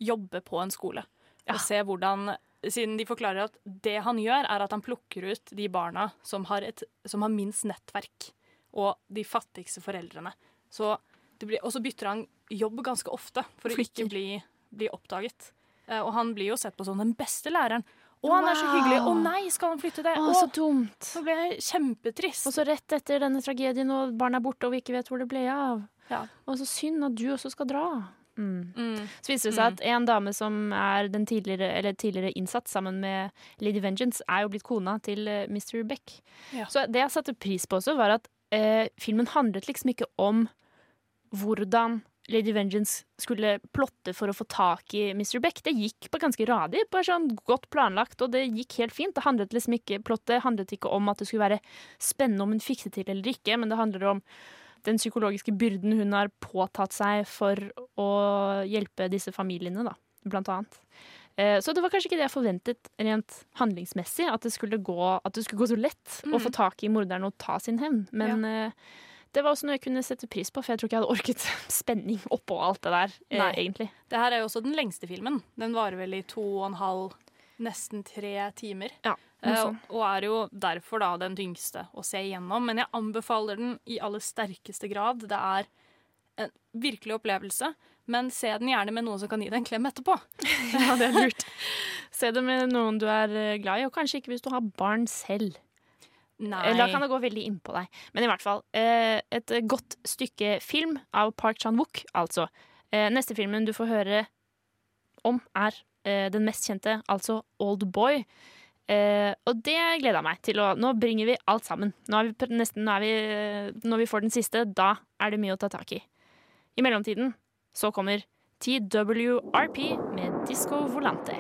jobbe på en skole. Og se hvordan Siden de forklarer at det han gjør, er at han plukker ut de barna som har, et, som har minst nettverk, og de fattigste foreldrene. Så det blir, og så bytter han jobb ganske ofte for å ikke bli, bli oppdaget. Eh, og han blir jo sett på som den beste læreren. Å, han er så hyggelig! Å nei, skal han flytte det? Å, så dumt. Så ble jeg kjempetrist. Og så rett etter denne tragedien, og barna er borte, og vi ikke vet hvor det ble av. Ja. Og så synd at du også skal dra. Mm. Mm. Så viser det seg at en dame som er den tidligere, eller tidligere innsatt sammen med Lady Vengeance, er jo blitt kona til eh, Mr. Beck. Ja. Så det jeg satte pris på også, var at eh, filmen handlet liksom ikke om hvordan Lady Vengeance skulle plotte for å få tak i Mr. Beck. Det gikk på ganske radig, bare sånn godt planlagt, og det gikk helt fint. Det handlet liksom ikke, Plottet handlet ikke om at det skulle være spennende om hun fikk det til eller ikke, men det handler om den psykologiske byrden hun har påtatt seg for å hjelpe disse familiene, da, blant annet. Eh, Så det var kanskje ikke det jeg forventet rent handlingsmessig, at det skulle gå, at det skulle gå så lett å Mhm. få tak i morderen og ta sin hevn. Men ja. det var også noe jeg kunne sette pris på, for jeg tror ikke jeg hadde orket spenning oppå alt det der, eh, Nei. egentlig. Det her er jo også den lengste filmen. Den varer vel i to og en halv, nesten tre timer. Ja, Eh. Og er jo derfor da den tyngste å se igjennom. Men jeg anbefaler den i aller sterkeste grad. Det er en virkelig opplevelse. Men se den gjerne med noen som kan gi deg en klem etterpå. Ja, det er lurt. Se det med noen du er eh, glad i, og kanskje ikke hvis du har barn selv. Nei. Da kan det gå veldig innpå deg. Men i hvert fall, eh, et godt stykke film av Park Chan-wook, altså. Eh, neste filmen du får høre om, er eh, den mest kjente, altså Old Boy. Eh, og det gleder jeg meg til. å Nå bringer vi alt sammen. Nå vi nesten, nå vi, eh, når vi får den siste, da er det mye å ta tak i. I mellomtiden så kommer TWRP med Disco Volante.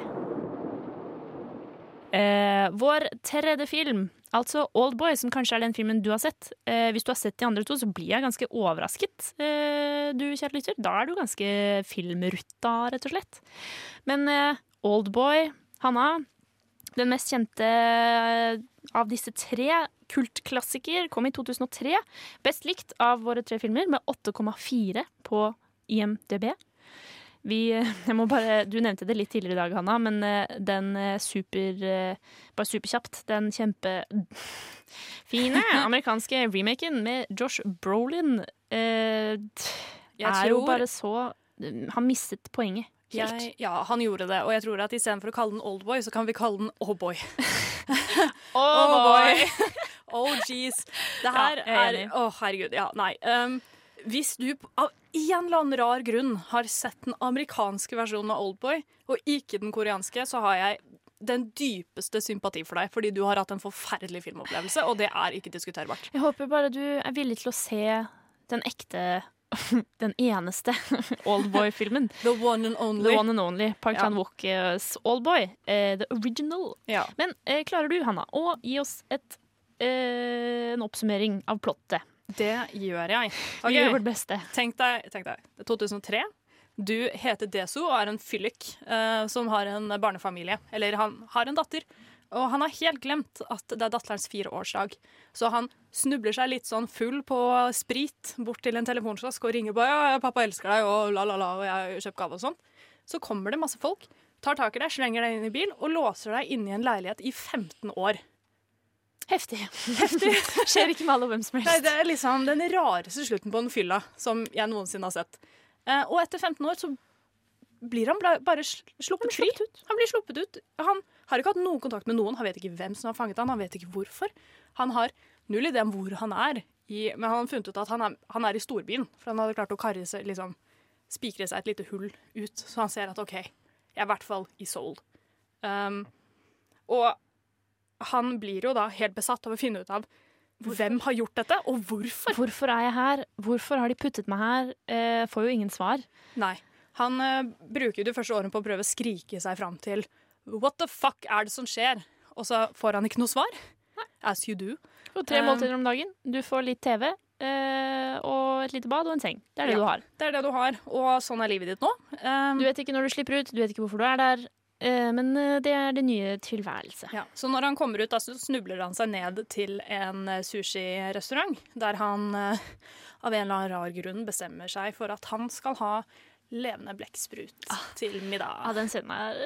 Uh, vår tredje film, altså Oldboy, som kanskje er den filmen du har sett. Uh, hvis du har sett de andre to, så blir jeg ganske overrasket, du kjære lytter. Da er du ganske filmrutta, rett og slett. Men Oldboy, Hanna, den mest kjente av disse tre kultklassiker, kom i 2003. Best likt av våre tre filmer, med 8,4 på IMDb. Vi, må bare, du nevnte det litt tidligere i dag, Hanna, men eh, den eh, super eh, Bare superkjapt. Den kjempefine amerikanske remaken med Josh Brolin eh, er jo bare så Har mistet poenget. Jeg, ja, han gjorde det. Og jeg tror at istedenfor å kalle den Oldboy, så kan vi kalle den Oh Boy. Oh boy! oh jeez. Det her Ja, er Å, oh, herregud. Ja, nei. Um, Hvis du av en eller annen rar grunn har sett den amerikanske versjonen av Oldboy, og ikke den koreanske, så har jeg den dypeste sympati for deg, fordi du har hatt en forferdelig filmopplevelse, og det er ikke diskuterbart. Jeg håper bare du er villig til å se den ekte den eneste Oldboy-filmen. The one and only. The one and only. Park Ja. Chan-wook's Oldboy. Uh, the original. Men uh, klarer du, Hanna, å gi oss et, uh, en oppsummering av plottet? Det gjør jeg. Vi gjør vårt beste. Tenk deg, tenk deg, det er 2003. Du heter Deso og er en fyllik eh, som har en barnefamilie. Eller han har en datter. Og han har helt glemt at det er datterens fireårsdag. Så han snubler seg litt sånn full på sprit bort til en telefonkiosk og ringer på ja, 'Pappa elsker deg', og la, la, la, og jeg har kjøpt gave og sånn. Så kommer det masse folk, tar tak i deg, slenger deg inn i bil og låser deg inne i en leilighet i 15 år. Heftig. Heftig. Skjer ikke med alle hvem som helst. Nei, det er liksom den rareste slutten på en fylla som jeg noensinne har sett. Eh, og etter 15 år så blir han bare sl- sluppet fri. Han blir sluppet ut. Han har ikke hatt noen kontakt med noen. Han vet ikke hvem som har fanget han, han vet ikke hvorfor. Han har null idé om hvor han er, i, men han har funnet ut at han er, han er i storbyen. For han hadde klart å karre seg, liksom, spikre seg et lite hull ut, så han ser at OK, jeg er i hvert fall i Seoul. Um, og han blir jo da helt besatt av å finne ut av hvem har gjort dette, og hvorfor. Hvorfor er jeg her? Hvorfor har de puttet meg her? Eh, får jo ingen svar. Nei. Han eh, bruker de første årene på å prøve å skrike seg fram til What the fuck er det som skjer? Og så får han ikke noe svar. As you do. Og tre Um, måltider om dagen. Du får litt TV eh, og et lite bad og en seng. Det er det Ja, du har. Det er det du har, og sånn er livet ditt nå. Um, Du vet ikke når du slipper ut, du vet ikke hvorfor du er der, eh, men eh, det er det nye tilværelse. Ja, så når han kommer ut, da, så snubler han seg ned til en sushirestaurant, der han eh, av en eller annen rar grunn bestemmer seg for at han skal ha levende blekksprut til middag. Ja, den scenen er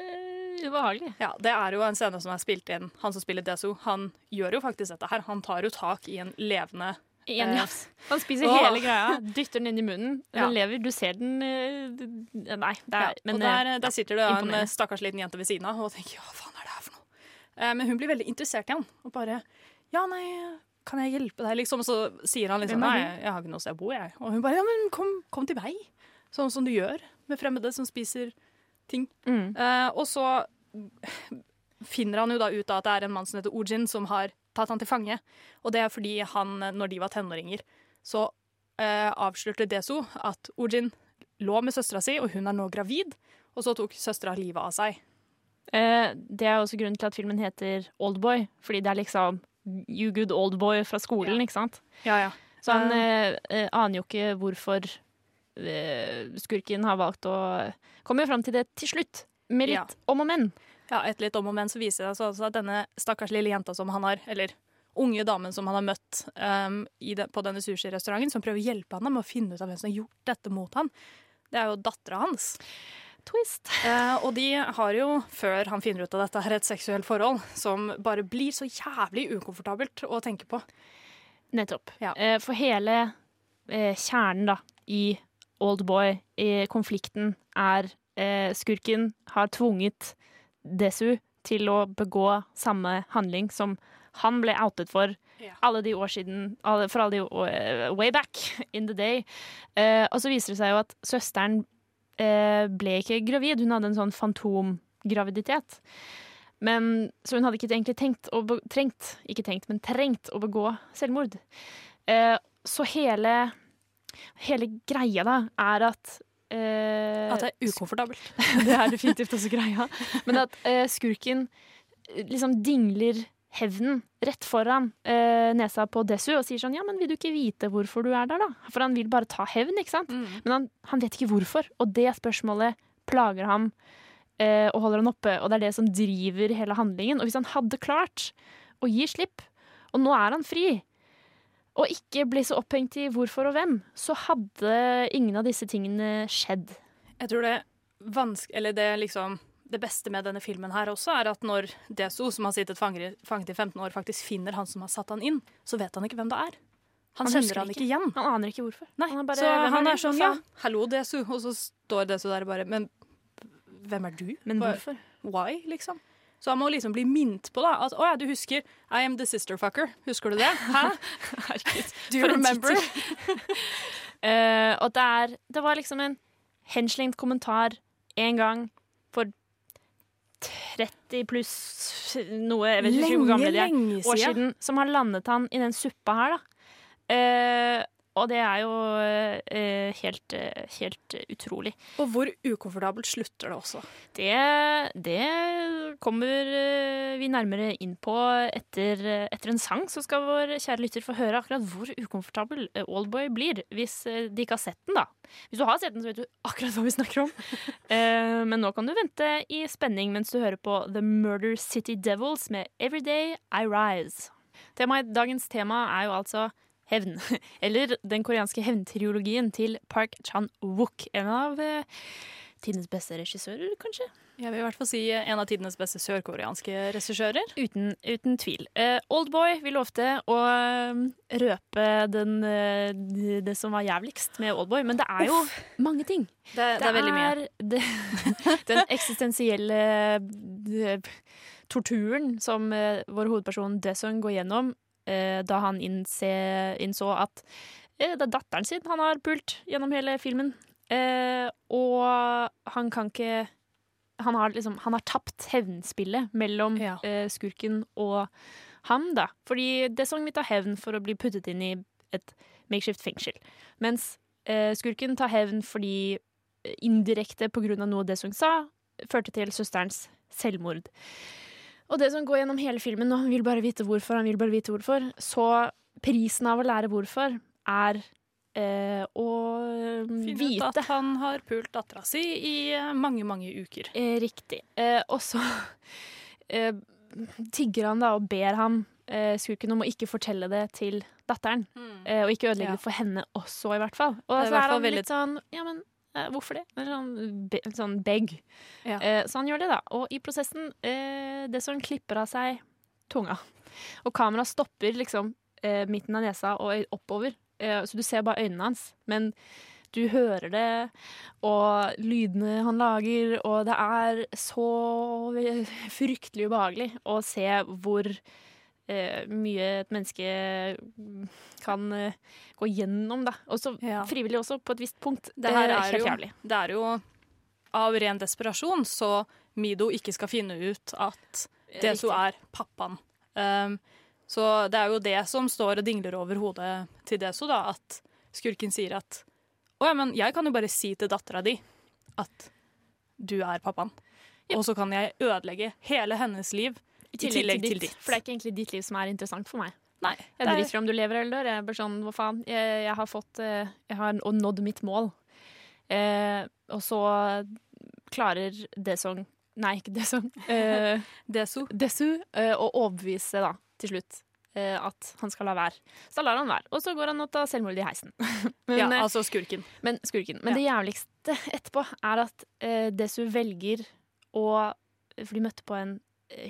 ubehagelig. Ja, det er jo en scene som er spilt inn. Han som spiller Deso, han gjør jo faktisk dette her. Han tar jo tak i en levende en eh, jafs. Han spiser Åh. hele greia, dytter den inn i munnen. Ja. Lever. Du ser den eh, Nei, det er ja, men, der, ja, der sitter det en eh, stakkars liten jente ved siden av og tenker hva faen er det her for noe? Eh, men hun blir veldig interessert i han og bare ja, nei, kan jeg hjelpe deg, liksom? Og så sier han liksom nei, jeg har ikke noe sted å bo, jeg. Og hun bare ja, men kom, kom til meg. Sånn som du gjør med fremmede som spiser ting. Mm. Uh, og så finner han jo da ut av at det er en mann som heter Ojin, som har tatt han til fange. Og det er fordi han, når de var tenåringer, så eh, avslørte Deso at Ojin lå med søstera si, og hun er nå gravid. Og så tok søstera livet av seg. Eh, det er også grunnen til at filmen heter Oldboy, fordi det er liksom You good oldboy fra skolen, ikke sant? Ja, ja. Så han eh, eh, aner jo ikke hvorfor eh, skurken har valgt å Kommer jo fram til det til slutt, med litt Ja. om og men. Ja, et litt om og men så viser det seg altså at denne stakkars lille jenta som han har, eller unge damen som han har møtt um, i det, på denne sushirestauranten, som prøver å hjelpe han med å finne ut av hvem som har gjort dette mot han, det er jo dattera hans. Twist. Uh, og de har jo, før han finner ut av dette, her et seksuelt forhold som bare blir så jævlig ukomfortabelt å tenke på. Nettopp. Eh, for hele uh, kjernen da, i Oldboy, i konflikten, er eh, skurken har tvunget Desu til å begå samme handling som han ble outet for alle de år siden, alle, for alle de år, eh, way back in the day. Eh, og så viser det seg jo at søsteren eh, ble ikke gravid, hun hadde en sånn fantomgraviditet. Men, så hun hadde ikke egentlig tenkt å trengt, ikke tenkt, men trengt å begå selvmord. Eh, så hele, hele greia da er at eh, At det er ukomfortabelt. det er definitivt også greia. Men at eh, skurken eh, liksom dingler hevnen rett foran eh, nesa på Desu og sier sånn Ja, men vil du ikke vite hvorfor du er der, da? For han vil bare ta hevn, ikke sant? Men han, han vet ikke hvorfor. Og det spørsmålet plager ham eh, og holder han oppe, og det er det som driver hele handlingen. Og hvis han hadde klart å gi slipp, og nå er han fri, og ikke bli så opphengt i hvorfor og hvem, så hadde ingen av disse tingene skjedd. Jeg tror det det liksom det beste med denne filmen her også, er at når DSO, som har sittet fanget i 15 år, faktisk finner han som har satt han inn, så vet han ikke hvem det er. Han, Han kjenner han ikke. igjen. Han aner ikke hvorfor. Nei, Han er bare, så han er er sånn ja, hallo Desu, og så står Desu der og bare Men hvem er du? Men hvorfor? Why, liksom? Så han må liksom bli minnet på da, at å ja, du husker I am the sister fucker. Husker du det? Hæ? Herregud. Do you remember? uh, og det, er, det var liksom en henslengt kommentar en gang for 30 pluss noe, jeg vet ikke hvor Lenge, gamle de er, år siden. som har landet han i den suppa her, da. Eh, og det er jo eh, helt, eh, helt utrolig. Og hvor ukomfortabelt slutter det også. Det, det kommer eh, vi nærmere inn på etter, eh, etter en sang. Så skal vår kjære lytter få høre akkurat hvor ukomfortabel eh, Oldboy blir, hvis eh, de ikke har sett den, da. Hvis du har sett den, så vet du akkurat hva vi snakker om. Eh, men nå kan du vente i spenning mens du hører på The Murder City Devils med Everyday I Rise. Temaet, dagens tema er jo altså hevn. Eller den koreanske hevntriologien til Park Chan-wook. En av eh, tidenes beste regissører, kanskje? Jeg vil i hvert fall si en av tidenes beste sørkoreanske regissører. Uten, uten tvil. Uh, Oldboy vi lovte å eh, røpe den, uh, det- det som var jævligst med Oldboy, men det er jo mange ting. Det, det er veldig mye. det, den eksistensielle eh, torturen som uh, vår hovedperson Desung går gjennom eh, da han innse, innså at eh, det er datteren sin han har pult gjennom hele filmen. Eh, og han kan ikke han har, liksom, han har tapt hevnspillet mellom eh, skurken og ham, da. Fordi det sang vi ta hevn for å bli puttet inn i et makeshift fengsel. Mens eh, skurken tar hevn fordi eh, indirekte på grunn av noe Desong sa, førte til søsterens selvmord. Og det som går gjennom hele filmen, og han vil bare vite hvorfor, han vil bare vite hvorfor, så prisen av å lære hvorfor er eh, å Finne vite ut at han har pult dattera si i eh, mange, mange uker. Eh, riktig. Eh, og så eh, tigger han da og ber ham, eh, skurken, om å ikke fortelle det til datteren. Eh, og ikke ødelegge Ja. det for henne også, i hvert fall. Og Det er så er han litt sånn Ja, men hvorfor det? En sånn, be, sånn beg. Ja. Eh, så han gjør det, da. Og i prosessen, eh, det som klipper av seg tunga. Og kameraet stopper liksom eh, midten av nesa og oppover. Eh, så du ser bare øynene hans. Men du hører det, og lydene han lager, og det er så fryktelig ubehagelig å se hvor eh, mye et menneske kan eh, gå gjennom, da. Og så frivillig også, på et visst punkt. Det her Eh, er jo, jævlig. det er jo av ren desperasjon, så Mido ikke skal finne ut at Deso Riktig. er pappaen. Um, så det er jo det som står og dingler over hodet til Deso, da, at skurken sier at å ja, men jeg kan jo bare si til dattera di at du er pappaen. Og så kan jeg ødelegge hele hennes liv i tillegg, til ditt. For det er ikke egentlig ditt liv som er interessant for meg. Nei, Jeg er- driter i om du lever eller dør. Jeg er bare sånn, hva faen. Jeg, jeg har fått eh, Jeg har nådd mitt mål. Eh, og så klarer Desong Nei, ikke Desong. Eh, Desu. Desu eh, å overbevise, da, til slutt, eh, at han skal la være. Så da lar han være. Og så går han og tar selvmord i heisen. Ja, eh, altså skurken. Men, skurken. Men det jævligste etterpå er at eh, Desu velger å For de møtte på en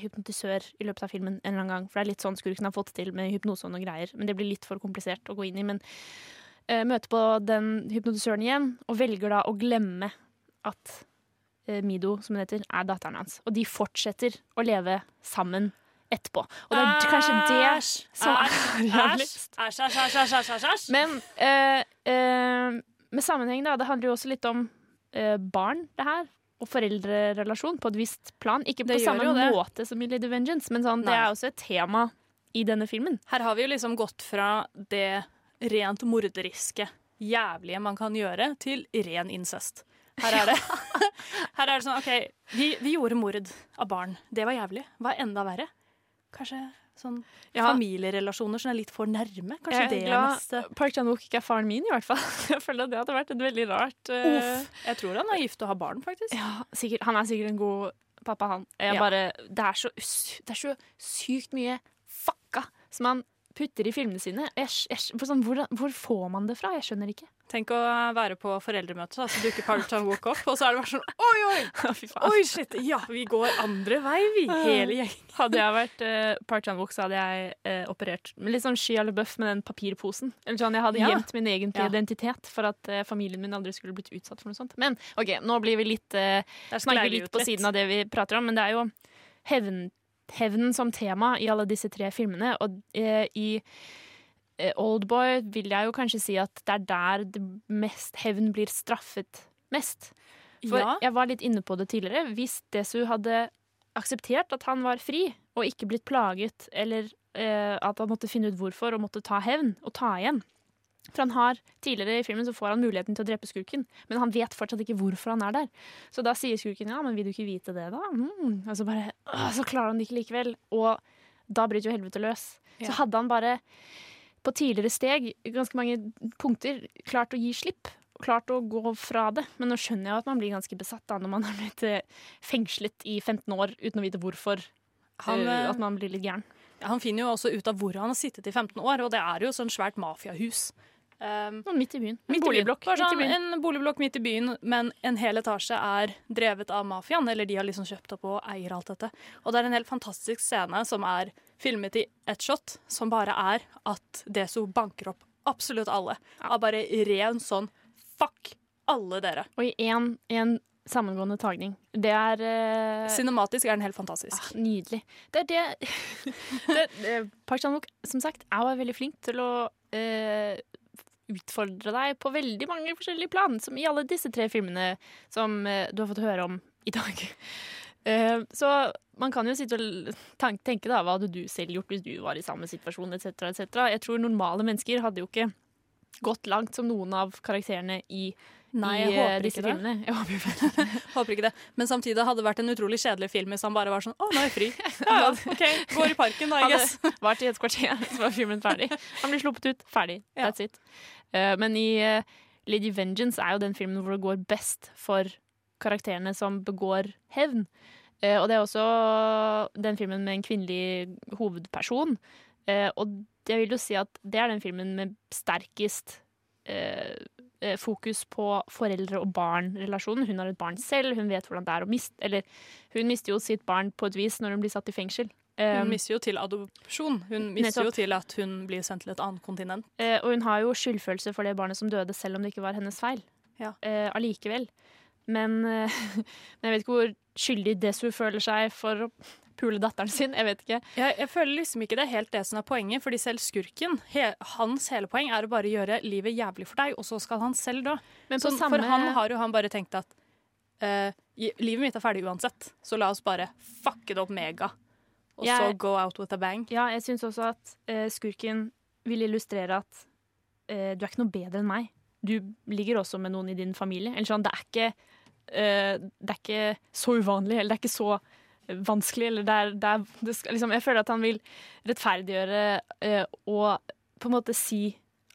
hypnotisør i løpet av filmen en eller annen gang. For det er litt sånn skurken har fått til med hypnose og noen greier. Men det blir litt for komplisert å gå inn i. Men uh, møter på den hypnotisøren igjen, og velger da å glemme at uh, Mido, som hun heter, er datteren hans. Og de fortsetter å leve sammen etterpå. Og det er kanskje det som er jævligst. Æsj, æsj, æsj, æsj, æsj. Men uh, uh, med sammenheng, da. Det handler jo også litt om eh, barn, det her. Og foreldrerelasjon på et visst plan. Ikke på samme måte som i Lady Vengeance, men sånn, det er også et tema i denne filmen. Her har vi jo liksom gått fra det rent morderiske, jævlige man kan gjøre, til ren incest. Her er det, her er det sånn OK, vi, vi gjorde mord av barn. Det var jævlig. Hva er enda verre? Kanskje sånn Ja. familierelasjoner som er litt for nærme? Kanskje jeg det er ja, neste Park Chan-wook ikke er faren min, i hvert fall. Jeg føler at det hadde vært et veldig rart eh, Uff. Jeg tror han er gift og har barn, faktisk. Ja, sikkert, Han er sikkert en god pappa, han. Jeg Ja. bare, det, er så, det er så sykt mye fucka som han putter i filmene sine. Jeg, jeg, sånn, hvor, hvor får man det fra? Jeg skjønner ikke. Tenk å være på foreldremøte, så dukker Park Chan-wook opp, og så er det bare sånn Oi, oi! Oi, shit! Ja, vi går andre vei, vi. Hele gjengen. Hadde jeg vært uh, Park Chan-wook, så hadde jeg uh, operert litt sånn Shia LaBeouf med den papirposen. Eller sånn, Jeg hadde Ja. gjemt min egentlige Ja. identitet for at uh, familien min aldri skulle blitt utsatt for noe sånt. Men OK, nå blir vi litt, uh, snakker litt på siden av det vi prater om, men det er jo hevn, hevnen som tema i alle disse tre filmene. Og eh, i eh, Oldboy vil jeg jo kanskje si at det er der det mest hevn blir straffet mest. For Ja. jeg var litt inne på det tidligere. Hvis Desu hadde akseptert at han var fri, og ikke blitt plaget, eller eh, at han måtte finne ut hvorfor og måtte ta hevn og ta igjen For han har, tidligere i filmen så får han muligheten til å drepe skurken, men han vet fortsatt ikke hvorfor han er der. Så da sier skurken ja, men vil du ikke vite det, da? Mm. Og så bare å, Så klarer han det ikke likevel. Og da bryter jo helvete løs. Ja. Så hadde han bare på tidligere steg, ganske mange punkter, klart å gi slipp. Klart å gå fra det. Men nå skjønner jeg at man blir ganske besatt da, når man har blitt eh, fengslet i 15 år uten å vite hvorfor. Han, eh, eh, at man blir litt gæren. Ja, han finner jo også ut av hvor han har sittet i 15 år, og det er jo sånn svært mafiahus. Um, midt i byen. En Midt i byen. boligblokk Bare midt i sånn, byen. En boligblokk midt i byen, men en hel etasje er drevet av mafiaen. Eller de har liksom kjøpt opp og eier alt dette. Og det er en helt fantastisk scene som er filmet i ett shot, som bare er at Deso banker opp absolutt alle. Av bare ren sånn fuck alle dere. Og i én sammengående tagning. Det er uh... Cinematisk er den helt fantastisk. Ah, nydelig. Det er det, det, det Park Chan-wook, som sagt, er veldig flink til å eh, utfordre deg på veldig mange forskjellige plan, som i alle disse tre filmene som eh, du har fått høre om i dag. Eh, så man kan jo sitte og tenke da, hva hadde du selv gjort hvis du var i samme situasjon, etc., etc. Jeg tror normale mennesker hadde jo ikke gått langt som noen av karakterene i, Nei, i jeg eh, håper disse ikke det. filmene. Jeg håper ikke det. Håper ikke det. Men samtidig hadde det vært en utrolig kjedelig film hvis han bare var sånn Å, nå er jeg fri. Ja, ja, OK. Går i parken, da, I guess. Hadde vart i et kvarter, så var filmen ferdig. Han blir sluppet ut. Ferdig. That's it. Eh, men i eh, Lady Vengeance er jo den filmen hvor det går best for karakterene som begår hevn. Eh, og det er også den filmen med en kvinnelig hovedperson. Og jeg vil jo si at det er den filmen med sterkest fokus på foreldre og barn-relasjonen. Hun har et barn selv, hun vet hvordan det er å miste Eller hun mister jo sitt barn på et vis når hun blir satt i fengsel. Hun misser mister jo til adopsjon. Hun mister jo til at hun blir sendt til et annet kontinent. Eh, og hun har jo skyldfølelse for det barnet som døde, selv om det ikke var hennes feil. Ja. Eh, allikevel. Men, eh, men jeg vet ikke hvor skyldig Desu føler seg for å pule datteren sin. Jeg vet ikke. Jeg, jeg føler liksom ikke det er helt det som er poenget, fordi selv skurken, he, hans hele poeng er å bare gjøre livet jævlig for deg, og så skal han selv dø. Sånn, samme- For han har jo han bare tenkt at eh, livet mitt er ferdig uansett, så la oss bare fucke det opp mega. Og så go out with a bang. Ja, jeg syns også at uh, skurken vil illustrere at uh, du er ikke noe bedre enn meg. Du ligger også med noen i din familie. Eller sånn, det er ikke, uh, det er ikke så uvanlig, eller det er ikke så vanskelig. Eller det er, det er, det skal, liksom, jeg føler at han vil rettferdiggjøre og på en måte si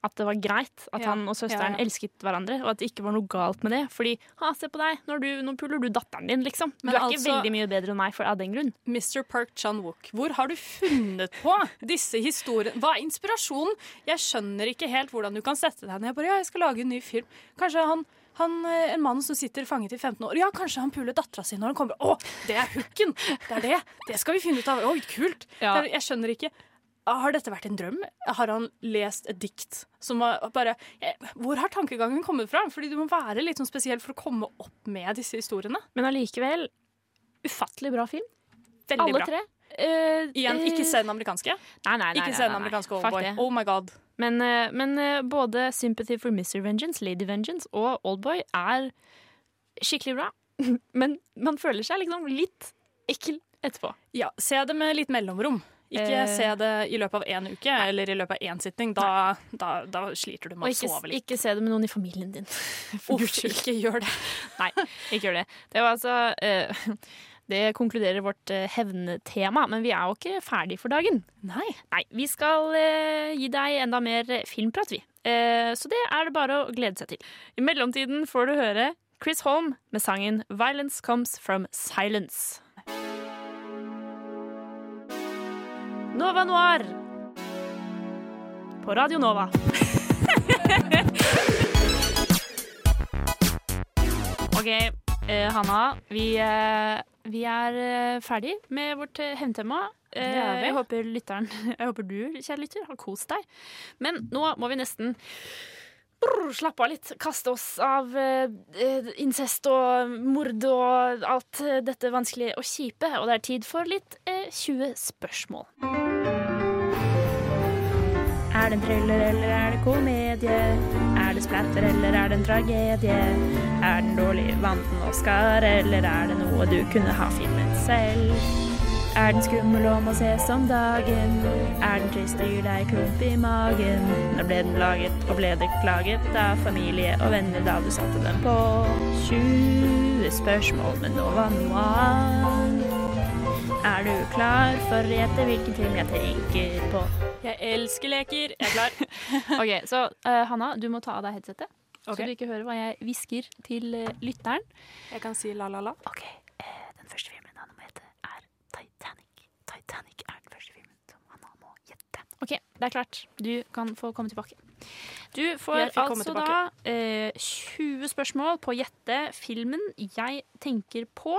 at det var greit at Ja, han og søsteren ja, ja. elsket hverandre, og at det ikke var noe galt med det. Fordi ha, se på deg, nå, er du, nå puler du datteren din, liksom. Men du er ikke altså- veldig mye bedre enn meg for, av den grunn. Mr. Park Chan-wook, hvor har du funnet på disse historiene? Hva er inspirasjonen? Jeg skjønner ikke helt hvordan du kan sette deg ned Jeg bare ja, jeg skal lage en ny film. Kanskje han, han eh, en mann som sitter fanget i 15 år. Ja, kanskje han puler dattera si når han kommer. Å, det er hooken! Det er det! Det skal vi finne ut av. Oi, kult! Ja. Det er- Jeg skjønner ikke. Har dette vært en drøm? Har han lest et dikt som var bare eh, Hvor har tankegangen kommet fra? Fordi du må være litt sånn spesiell for å komme opp med disse historiene. Men allikevel ufattelig bra film. Veldig Alle bra. tre. Uh, Igjen, ikke se den amerikanske. Nei, nei, nei, Ikke se den amerikanske Oldboy. Oh my god. Men, eh, men eh, både Sympathy for Mr. Vengeance, Lady Vengeance og Oldboy er skikkelig bra. Men man føler seg liksom litt ekkel etterpå. Ja, se det med litt mellomrom. Ikke Eh. se det i løpet av én uke eller i løpet av én sitting. Da, da, da sliter du med med å sove litt. ikke se det med noen i familien din. For Guds skyld. ikke gjør det. Nei, ikke gjør det. Det var altså eh, Det konkluderer vårt eh, hevntema, men vi er jo ikke ferdig for dagen. Nei. Nei, Vi skal eh, gi deg enda mer filmprat, vi. Eh, så det er det bare å glede seg til. I mellomtiden får du høre Chris Holm med sangen 'Violence Comes From Silence'. Nova Noir på Radio Nova. OK, eh, Hanna. Vi, eh, vi er eh, ferdig med vårt eh, hevntema. Eh, jeg håper lytteren Jeg håper du, kjære lytter, har kost deg. Men nå må vi nesten brr, slappe av litt. Kaste oss av eh, eh, incest og mord og alt eh, dette vanskelige og kjipe. Og det er tid for litt eh, 20 spørsmål. Er det en thriller eller er det komedie? Er det splatter eller er det en tragedie? Er den dårlig, vant den Oscar, eller er det noe du kunne ha filmet selv? Er den skummel og må ses om dagen? Er den trist og gir deg klump i magen? Når ble den laget, og ble det klaget av familie og venner da du satte den på? 20 spørsmål men nå var noe Noir. Er du klar for å gjette hvilken film jeg tenker på? Jeg elsker leker. Jeg er klar. OK, så uh, Hanna, du må ta av deg headsetet. okay. Så du ikke hører hva jeg hvisker til uh, lytteren. Jeg kan si la-la-la. OK. uh, den første filmen Hanna må gjette, er Titanic. Titanic er den første filmen som Hanna må gjette. OK, det er klart. Du kan få komme tilbake. Du får altså da eh, 20 spørsmål på å gjette filmen jeg tenker på.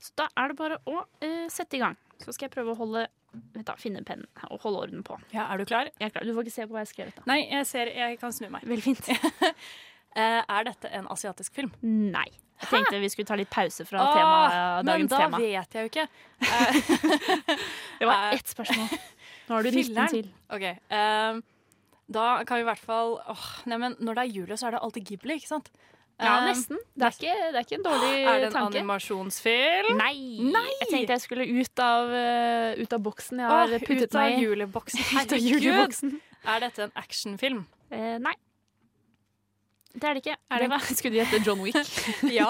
Så da er det bare å eh, sette i gang. Så skal jeg prøve å holde da, finne pennen og holde orden på. Ja, Er du klar? Jeg er klar. Du får ikke se på hva jeg har skrevet. da. Nei, jeg ser Jeg kan snu meg. Veldig fint. Eh, er dette en asiatisk film? Nei. Jeg tenkte vi skulle ta litt pause fra Åh, tema, men dagens da tema. vet jeg jo ikke. Det var Eh, ett spørsmål. Nå har du 19 Filleren? til. OK. ehm, da kan vi i hvert fall åh, nei, men Når det er jule, så er det alltid Ghibli, ikke sant? Ja, Ehm, nesten. Det er ikke, det er ikke en dårlig tanke. Er det en tanke. animasjonsfilm? Nei. Nei! Jeg tenkte jeg skulle ut av, uh, ut av boksen jeg har Åh, puttet meg i. juleboksen. Ut av juleboksen. Er dette en actionfilm? Eh, nei. Det er det ikke. Er det skulle du gjette John Wick? Ja.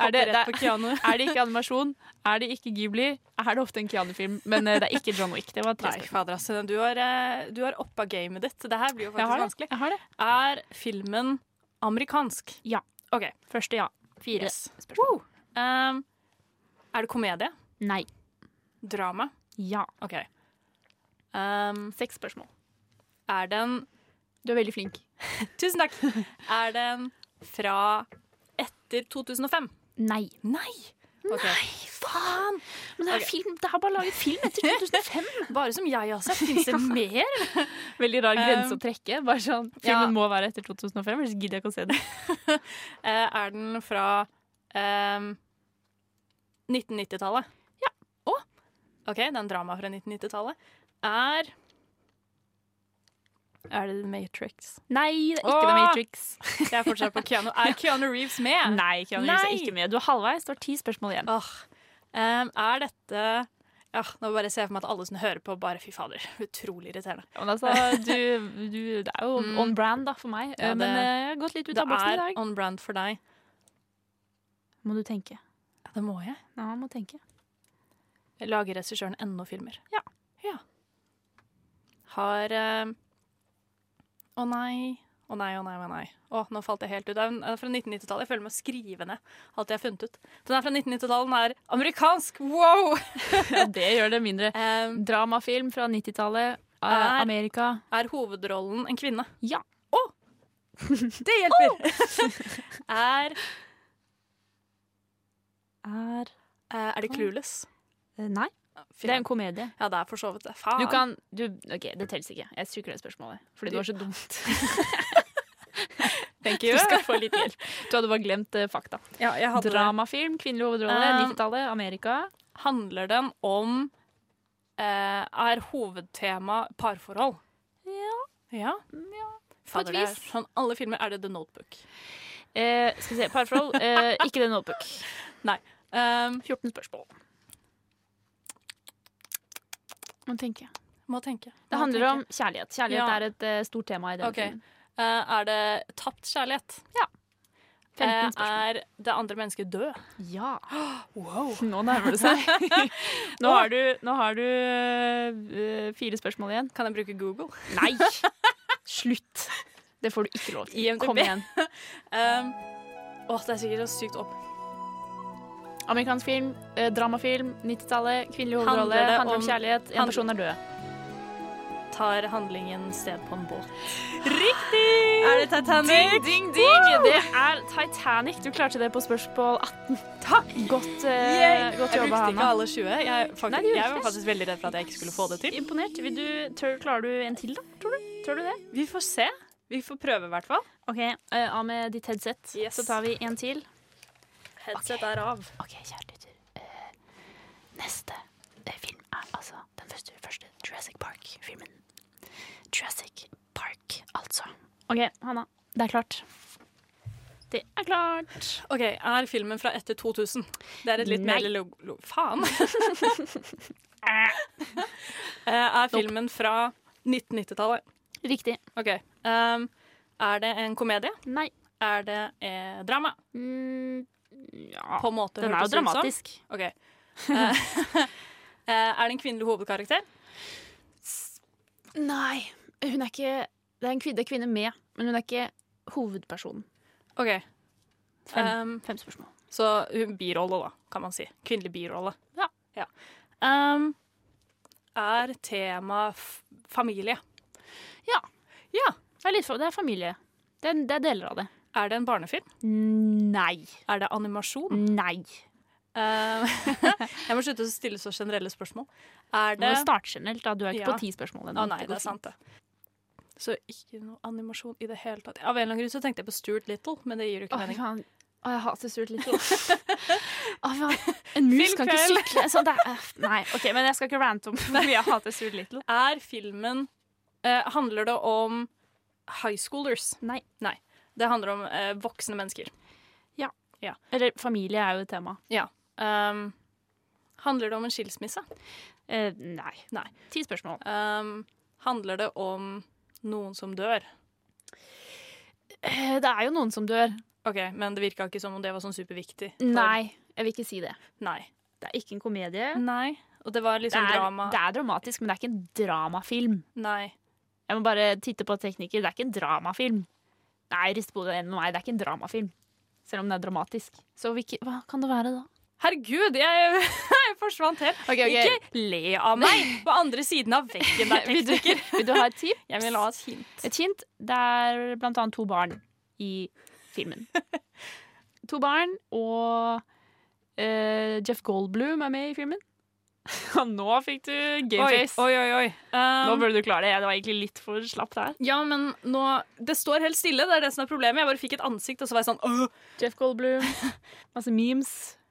er, det, det, er det ikke animasjon? Er det ikke Ghibli? Er det ofte en Keanu-film? Men eh, det er ikke John Wick. Det var tre Nei, fader, altså. Du har, eh, du har oppa gamet ditt. Det her blir jo faktisk vanskelig. Jeg har det. Er filmen amerikansk? Ja. OK. Første ja. Fire Yes. spørsmål. Um, er det komedie? Nei. Drama? Ja. OK. Um, Seks spørsmål. er den Du er veldig flink. Tusen takk. Er den fra etter 2005? Nei. Nei! Ok. Faen! Men det er, okay. film, det er bare laget film etter 2005. Bare som jeg har sett. Fins det mer? Veldig rar grense Um, å trekke. Bare sånn, ja. Filmen må være etter 2005, ellers gidder jeg ikke å se den. Eh, er den fra um, 1990-tallet? Ja. Å! OK, det er en drama fra 1990-tallet. Er Er det The Matrix? Nei, det er ikke Åh! The Matrix. Jeg er fortsatt på Keanu. Er Keanu Reeves med? Nei, Keanu Reeves er ikke med. Du er halvveis, det var ti spørsmål igjen. Åh. Um, er dette ja, Nå bare ser jeg for meg at alle som hører på, bare fy fader. Utrolig irriterende. Altså, du, du, det er jo Mm. on brand da, for meg. Ja, Men det- men jeg har gått litt ut av boksen i dag. Det er on brand for deg. Må du tenke. Ja, det må jeg. Ja, må tenke. Lager regissøren ennå filmer? Ja. ja. Har eh, Å nei. Å nei, å nei, å nei. Å, nå falt jeg helt ut. Den er fra 1990-tallet. Jeg føler meg skrivende. skrive alt jeg har funnet ut. Den er fra 1990-tallet, den er amerikansk! Wow! Ja, det gjør det mindre. Um, Dramafilm fra 90-tallet. eh, Er- Amerika. er hovedrollen en kvinne? Ja. Å! Det hjelper! er Er eh, Er det Clueless? eh, Nei. Det er en komedie. Ja, det er for så vidt det. Faen. Du kan du, OK, det teller ikke. Jeg stryker det spørsmålet. Fordi det var så dumt. Thank Du skal få litt hjelp. Du hadde bare glemt uh, fakta. Ja. Dramafilm, kvinnelig hovedrolle, Um, 90-tallet, Amerika. Handler den om uh, Er hovedtema parforhold? Ja. Ja? På et Fader, det er vis. sånn alle filmer er det The Notebook. Uh, skal vi se, parforhold. Ikke The Notebook. Nei. Um, 14 spørsmål. Må tenke. må tenke. Det Må handler tenke. om kjærlighet. Kjærlighet Ja. er et uh, stort tema i denne okay. filmen. Uh, er det tapt kjærlighet? Ja. 15 Eh, er det andre mennesket død? Ja. Wow. Nå nærmer det seg. nå har du, nå har du fire spørsmål igjen. Kan jeg bruke Google? Nei! Slutt. Det får du ikke lov til. IMDb. Kom igjen. Um, åh, det er sikkert så sykt opp. Amerikansk film, eh, dramafilm, 90-tallet, kvinnelig Handler hovedrolle, det handler om, om- kjærlighet, en person er død. Tar handlingen sted på en båt. Riktig! Er det Titanic? Ding, ding, ding! Det er Titanic. Du klarte det på spørsmål 18. Takk! Godt, eh, yeah. godt jeg jobba, brukte ikke alle 20. Jeg, faktisk, Nei, jeg var faktisk veldig redd for at jeg ikke skulle få det til. Imponert. Vil du, tør, klarer du en til, da? Tror du? Tør du det? Vi får se. Vi får prøve, i hvert fall. OK, Uh, av med ditt headset. Yes. Så tar vi en til. Headset er av. OK, kjære lytter. Uh, neste uh, film er altså den første, første Jurassic Park-filmen. Jurassic Park, altså. OK, Hanna. Det er klart. Det er klart. OK, er filmen fra etter 2000? Det er et litt mer lo... lo faen! Eh, er filmen fra 1990-tallet? Riktig. OK. Um, er det en komedie? Nei. Er det eh, drama? Ja. På en måte Den er jo dramatisk. OK. Eh, eh, er det en kvinnelig hovedkarakter? Nei. Hun er ikke Det er en kvinne, kvinne med, men hun er ikke hovedpersonen. OK. Fem, Um, fem spørsmål. Så birolle, da, kan man si. Kvinnelig birolle. Ja. Um, er tema familie? Ja. Ja. Det er, litt det er familie. Det er, det er deler av det. Er det en barnefilm? Nei. Er det animasjon? Nei. Eh, jeg må slutte å stille så generelle spørsmål. Er Du må starte generelt, da. Du er ikke Ja. på ti spørsmål Å Ah, nei, Det det er sant, det. Så ikke noe animasjon i det hele tatt. Av en eller annen grunn så tenkte jeg på Stuart Little, men det gir jo ikke mening. Å, jeg hater Stuart Little. oh. En mus kan ikke sykle. Så det er, nei, OK, men jeg skal ikke rante om hvor jeg hater Stuart Little. Er filmen uh, Handler det om high schoolers? Nei. Nei. Det handler om eh, voksne mennesker. Ja. Ja. Eller familie er jo et tema. Ja. Um, handler det om en skilsmisse? Eh, nei. Nei. Ti spørsmål. Um, handler det om noen som dør? Eh, det er jo noen som dør. OK, men det virka ikke som om det var sånn superviktig. for- Nei, jeg vil ikke si det. Nei. Det er ikke en komedie. Nei. Og det var Det liksom er, drama. det er dramatisk, men det er ikke en dramafilm. Nei. Jeg må bare titte på tekniker. Det er ikke en dramafilm. Nei, rist på det nei. Det er ikke en dramafilm. Selv om det er dramatisk. Så hvilke, hva kan det være, da? Herregud, jeg, jeg forsvant helt. Okay, okay. Ikke le av meg på andre siden av veggen der, Vil du, tekniker. vil du ha et tips? Jeg vil ha et hint. Et hint. Det er blant annet to barn i filmen. to barn, og uh, Jeff Goldblum er med i filmen. Nå fikk du gameface. oi, oi. oi. Nå Um, burde du klare det. Det var egentlig litt for slapt her. ja, men nå Det står helt stille, det er det som er problemet. Jeg bare fikk et ansikt, og så var jeg sånn Åh! Jeff Goldblum. Masse memes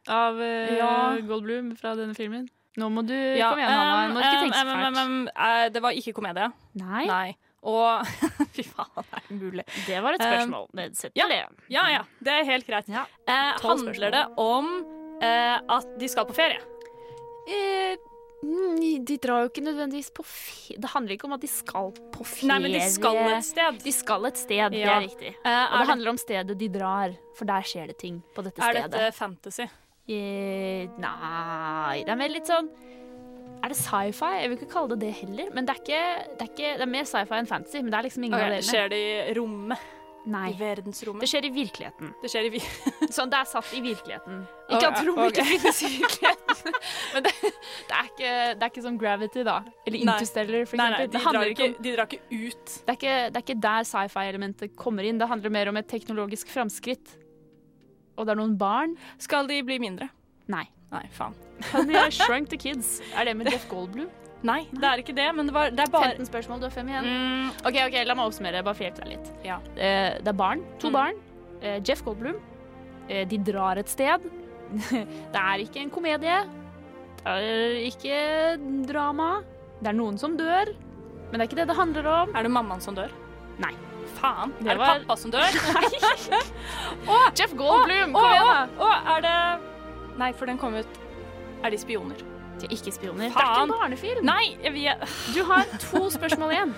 av uh, Ja. Goldblum fra denne filmen. Nå må du Ja, Kom igjen, Hanna. Nå må ikke tenke så fælt. um, um, uh, Det var ikke komedie. Nei, Nei. Og Fy faen, det er umulig. det var et spørsmål. Nedsett ja. det. Ja ja, det er helt greit. Ja. Uh, handler det om at de skal på ferie? Eh, mm, de drar jo ikke nødvendigvis på ferie Det handler ikke om at de skal på ferie. Nei, men de skal et sted. De skal et sted, det er riktig. Eh, Og det er, handler om stedet de drar, for der skjer det ting på dette er stedet. dette fantasy? Eh, nei Det er mer litt sånn Er det sci-fi? Jeg vil ikke kalle det det heller. Men det er, ikke, det er, ikke, det er mer sci-fi enn fantasy. Men det er liksom ingen okay, av delene. skjer det i rommet? Nei. I verdensrommet? Det skjer i virkeligheten. Det skjer i vi... Sånn, det er satt i virkeligheten. Ikke at rom ikke finnes i virkeligheten. Men det, det, er ikke, det er ikke som Gravity, da. Eller Interstellar, for eksempel. nei, de det, drar, ikke, om, de drar ikke ut. det, er ikke, det er ikke der sci-fi-elementet kommer inn. Det handler mer om et teknologisk framskritt. Og det er noen barn. Skal de bli mindre? Nei. Nei, faen. Honey, I Shrunk the Kids. Er det med Jeff Goldblum? Nei, det er ikke det, men det, var, det er bare 15 spørsmål, du har fem igjen. mm, OK, ok, la meg oppsummere. Bare for deg litt. Ja. Eh, det er barn. To Mm. barn. Eh, Jeff Goldblum. Eh, de drar et sted. det er ikke en komedie. Det er ikke drama. Det er noen som dør. Men det er ikke det det handler om. Er det mammaen som dør? Nei. Faen. Det er det var- pappa som dør? Nei Jeff Goldblum, kom igjen, da! er det Nei, for den kom ut Er de spioner? Er ikke spioner. Det er ikke en barnefilm. Nei, jeg jeg, Du har to spørsmål igjen.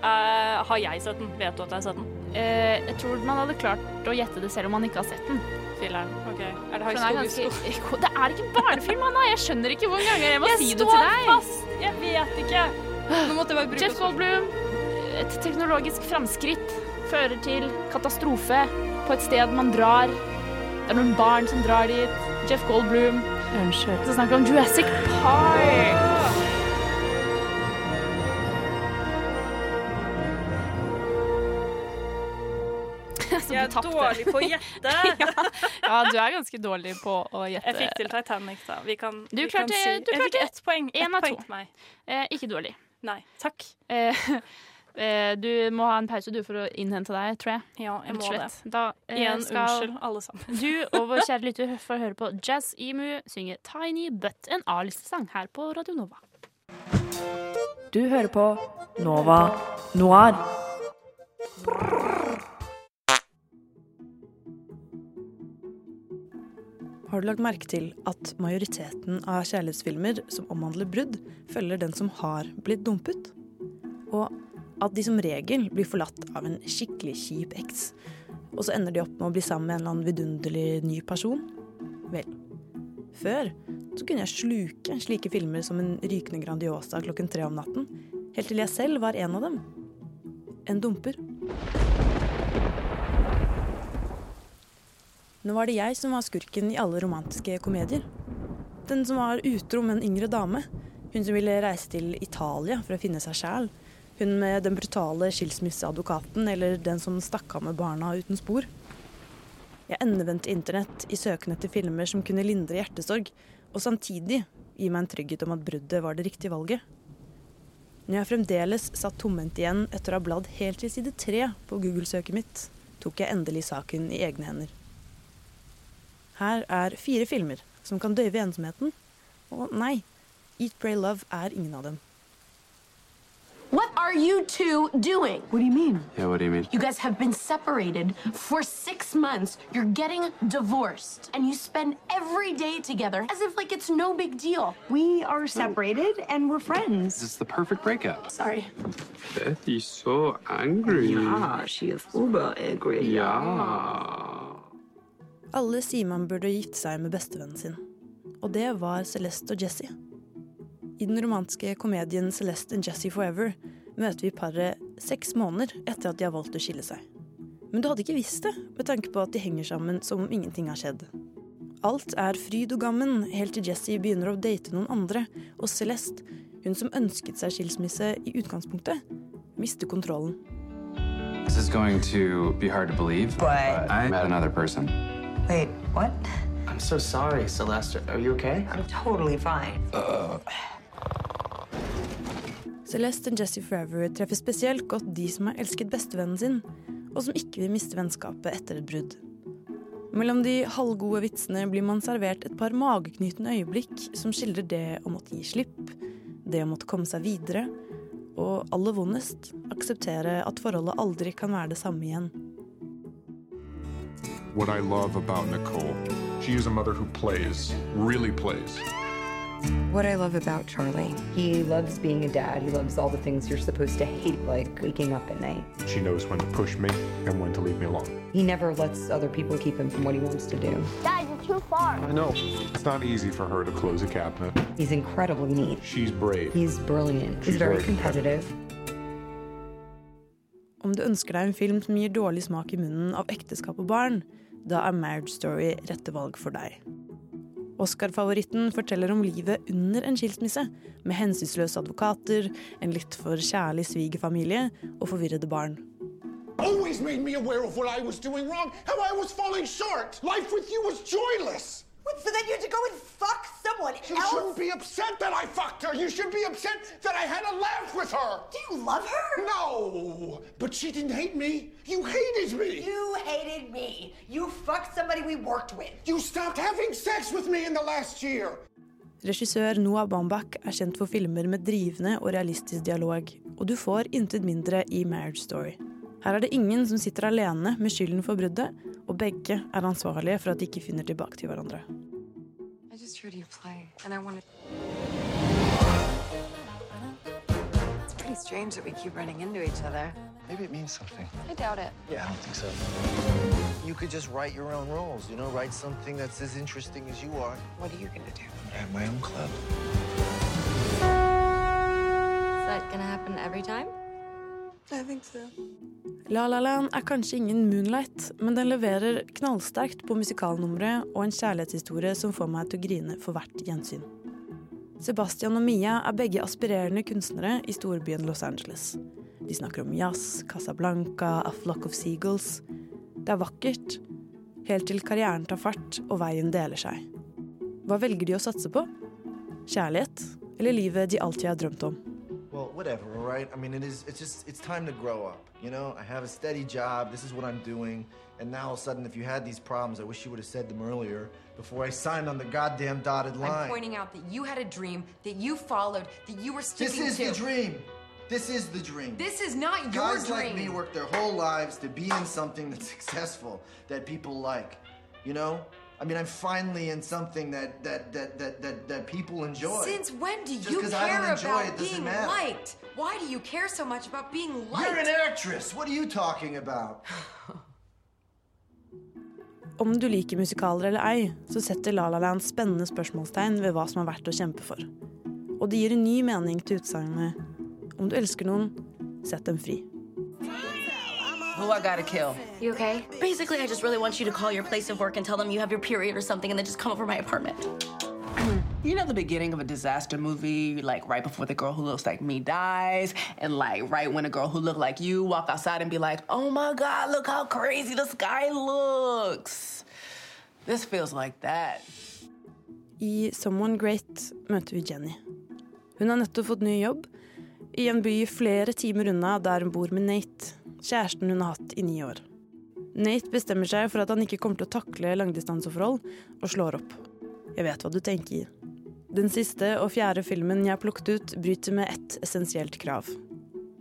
Uh, Har jeg sett den? Vet du at jeg har sett den? Uh, jeg tror man hadde klart å gjette det selv om man ikke har sett den. Filler'n. OK. Er det High School. Musical? Det er ikke en barnefilm, Anna! Jeg skjønner ikke hvor ganger jeg må si det til deg. Jeg står fast! Jeg vet ikke. Nå måtte jeg bare bruke Jeff Goldblum, et teknologisk framskritt fører til katastrofe på et sted man drar. Det er noen barn som drar dit. Jeff Goldblum. Unnskyld. Så snakker vi om Jurassic Park. Jeg er dårlig på å gjette. Ja, du er ganske dårlig på å gjette. Jeg fikk til Titanic, da. Vi kan, Du vi klarte- kan si. du Jeg fikk klarte ett poeng. Én av to. Eh, ikke dårlig. Nei, takk. Eh, du må ha en pause du for å innhente deg, tror jeg. Ja, jeg må det. slett. Da eh, Igjen, skal unnskyld, alle sammen. du og vår kjære lytter får høre på Jazz Emu synge Tiny But, en A-listesang her på Radio Nova. Du hører på Nova Noir. Har du lagt merke til at majoriteten av kjærlighetsfilmer som omhandler brudd, følger den som har blitt dumpet? Og at de som regel blir forlatt av en skikkelig kjip eks, og så ender de opp med å bli sammen med en eller annen vidunderlig ny person? Vel, før så kunne jeg sluke slike filmer som en rykende Grandiosa klokken tre om natten, helt til jeg selv var en av dem. En dumper. Nå var det jeg som var skurken i alle romantiske komedier. Den som var utro med en yngre dame. Hun som ville reise til Italia for å finne seg sjæl. Hun med den brutale skilsmisseadvokaten, eller den som stakk av med barna uten spor. Jeg endevendte internett i søken etter filmer som kunne lindre hjertesorg, og samtidig gi meg en trygghet om at bruddet var det riktige valget. Når jeg fremdeles satt tomhendt igjen etter å ha bladd helt til side tre på Google-søket mitt, tok jeg endelig saken i egne hender. Her er fire filmer som kan døyve ensomheten. Og nei, Eat, Pray, Love er ingen av dem. What are you two doing? What do you mean? Yeah, what do you mean? You guys have been separated for six months. You're getting divorced. And you spend every day together as if like it's no big deal. We are separated and we're friends. This is the perfect breakup. Sorry. Betty's so angry. Ja, she is uber angry. Ja. Alle sier man burde gifte seg med bestevennen sin. Og det var Celeste og Jesse. I den romantiske komedien Celeste and Jesse Forever møter vi paret seks måneder etter at de har valgt å skille seg. Men du hadde ikke visst det, med tanke på at de henger sammen som om ingenting har skjedd. Alt er fryd og gammen, helt til Jesse begynner å date noen andre, og Celeste, hun som ønsket seg skilsmisse i utgangspunktet, mister kontrollen. This is going to be hard to believe, But- I met another person. Wait, what? I'm so sorry, Celeste. Are you okay? I'm totally fine. Celeste og Jesse Forever treffer spesielt godt de som har elsket bestevennen sin, og som ikke vil miste vennskapet etter et brudd. Mellom de halvgode vitsene blir man servert et par mageknytende øyeblikk som skildrer det å måtte gi slipp, det å måtte komme seg videre, og aller vondest akseptere at forholdet aldri kan være det samme igjen. What I love about Nicole, she is a mother who plays, really plays. What I love about Charlie, he loves being a dad. He loves all the things you're supposed to hate, like waking up at night. She knows when to push me and when to leave me alone. He never lets other people keep him from what he wants to do. Dad, you're too far. I know. It's not easy for her to close a cabinet. He's incredibly neat. She's brave. He's brilliant. She's He's very very competitive. Om du ønsker deg en film som gir dårlig smak i munnen av ekteskap og barn, da er Marriage Story rette valg for deg. Oscar-favoritten forteller om livet under en skilsmisse, med hensynsløse advokater, en litt for kjærlig svigerfamilie og forvirrede barn. always made me aware of what I was doing wrong, how I was falling short. Life with you was joyless. So then you had to go and fuck someone You else? shouldn't be upset that I fucked her. You should be upset that I had a laugh with her. Do you love her? No, but she didn't hate me. You hated me. You hated me. You fucked somebody we worked with. You stopped having sex with me in the last year. Regissør Noah Baumbach er kjent for filmer med drivende og realistisk dialog, og du får intet mindre i Marriage Story. Her er det ingen som sitter alene med skylden for bruddet, og begge er ansvarlige for at de ikke finner tilbake til hverandre. I just heard you play, and I wanted. It's pretty strange that we keep running into each other. Maybe it means something. I doubt it. Yeah, I don't think so. You could just write your own rules, you know, write something that's as interesting as you are. What are you gonna do? I have my own club. Is that gonna happen every time? La La Land er kanskje ingen Moonlight, men den leverer knallsterkt på musikalnummeret og en kjærlighetshistorie som får meg til å grine for hvert gjensyn. Sebastian og Mia er begge aspirerende kunstnere i storbyen Los Angeles. De snakker om jazz, Casablanca, A Flock of Seagulls. Det er vakkert, helt til karrieren tar fart og veien deler seg. Hva velger de å satse på? Kjærlighet eller livet de alltid har drømt om? Well, whatever, all right? I mean, it is, it's just, it's time to grow up. You know, I have a steady job. This is what I'm doing. And now all of a sudden, if you had these problems, I wish you would have said them earlier before I signed on the goddamn dotted line. I'm pointing out that you had a dream that you followed, that you were sticking to. this is to. the dream. This is the dream. This is not your Guys like me work their whole lives to be in something that's successful, that people like. You know? I mean, I'm finally in something that that that that that, that people enjoy. Since when do Just you care don't enjoy about it being matter. liked? Why do you care so much about being liked? You're an actress. What are you talking about? Om du liker musikaler eller ei, så setter La La Land spennende spørsmålstegn ved hva som er verdt å kjempe for. Og det gir en ny mening til utsagnet om du elsker noen, sett dem fri. Who I gotta kill? You okay? Basically, I just really want you to call your place of work and tell them you have your period or something and then just come over my apartment. You know the beginning of a disaster movie, like right before the girl who looks like me dies, and like right when a girl who look like you walk outside and be like, "Oh my God, look how crazy the sky looks." This feels like that. I Someone Great møter vi Jenny. Hun har nettopp fått ny jobb i en by flere timer unna der hun bor med Nate, kjæresten hun har hatt i ni år. Nate bestemmer seg for at han ikke kommer til å takle langdistanseforhold, og slår opp. Jeg vet hva du tenker. Den siste og fjerde filmen jeg har plukket ut, bryter med ett essensielt krav.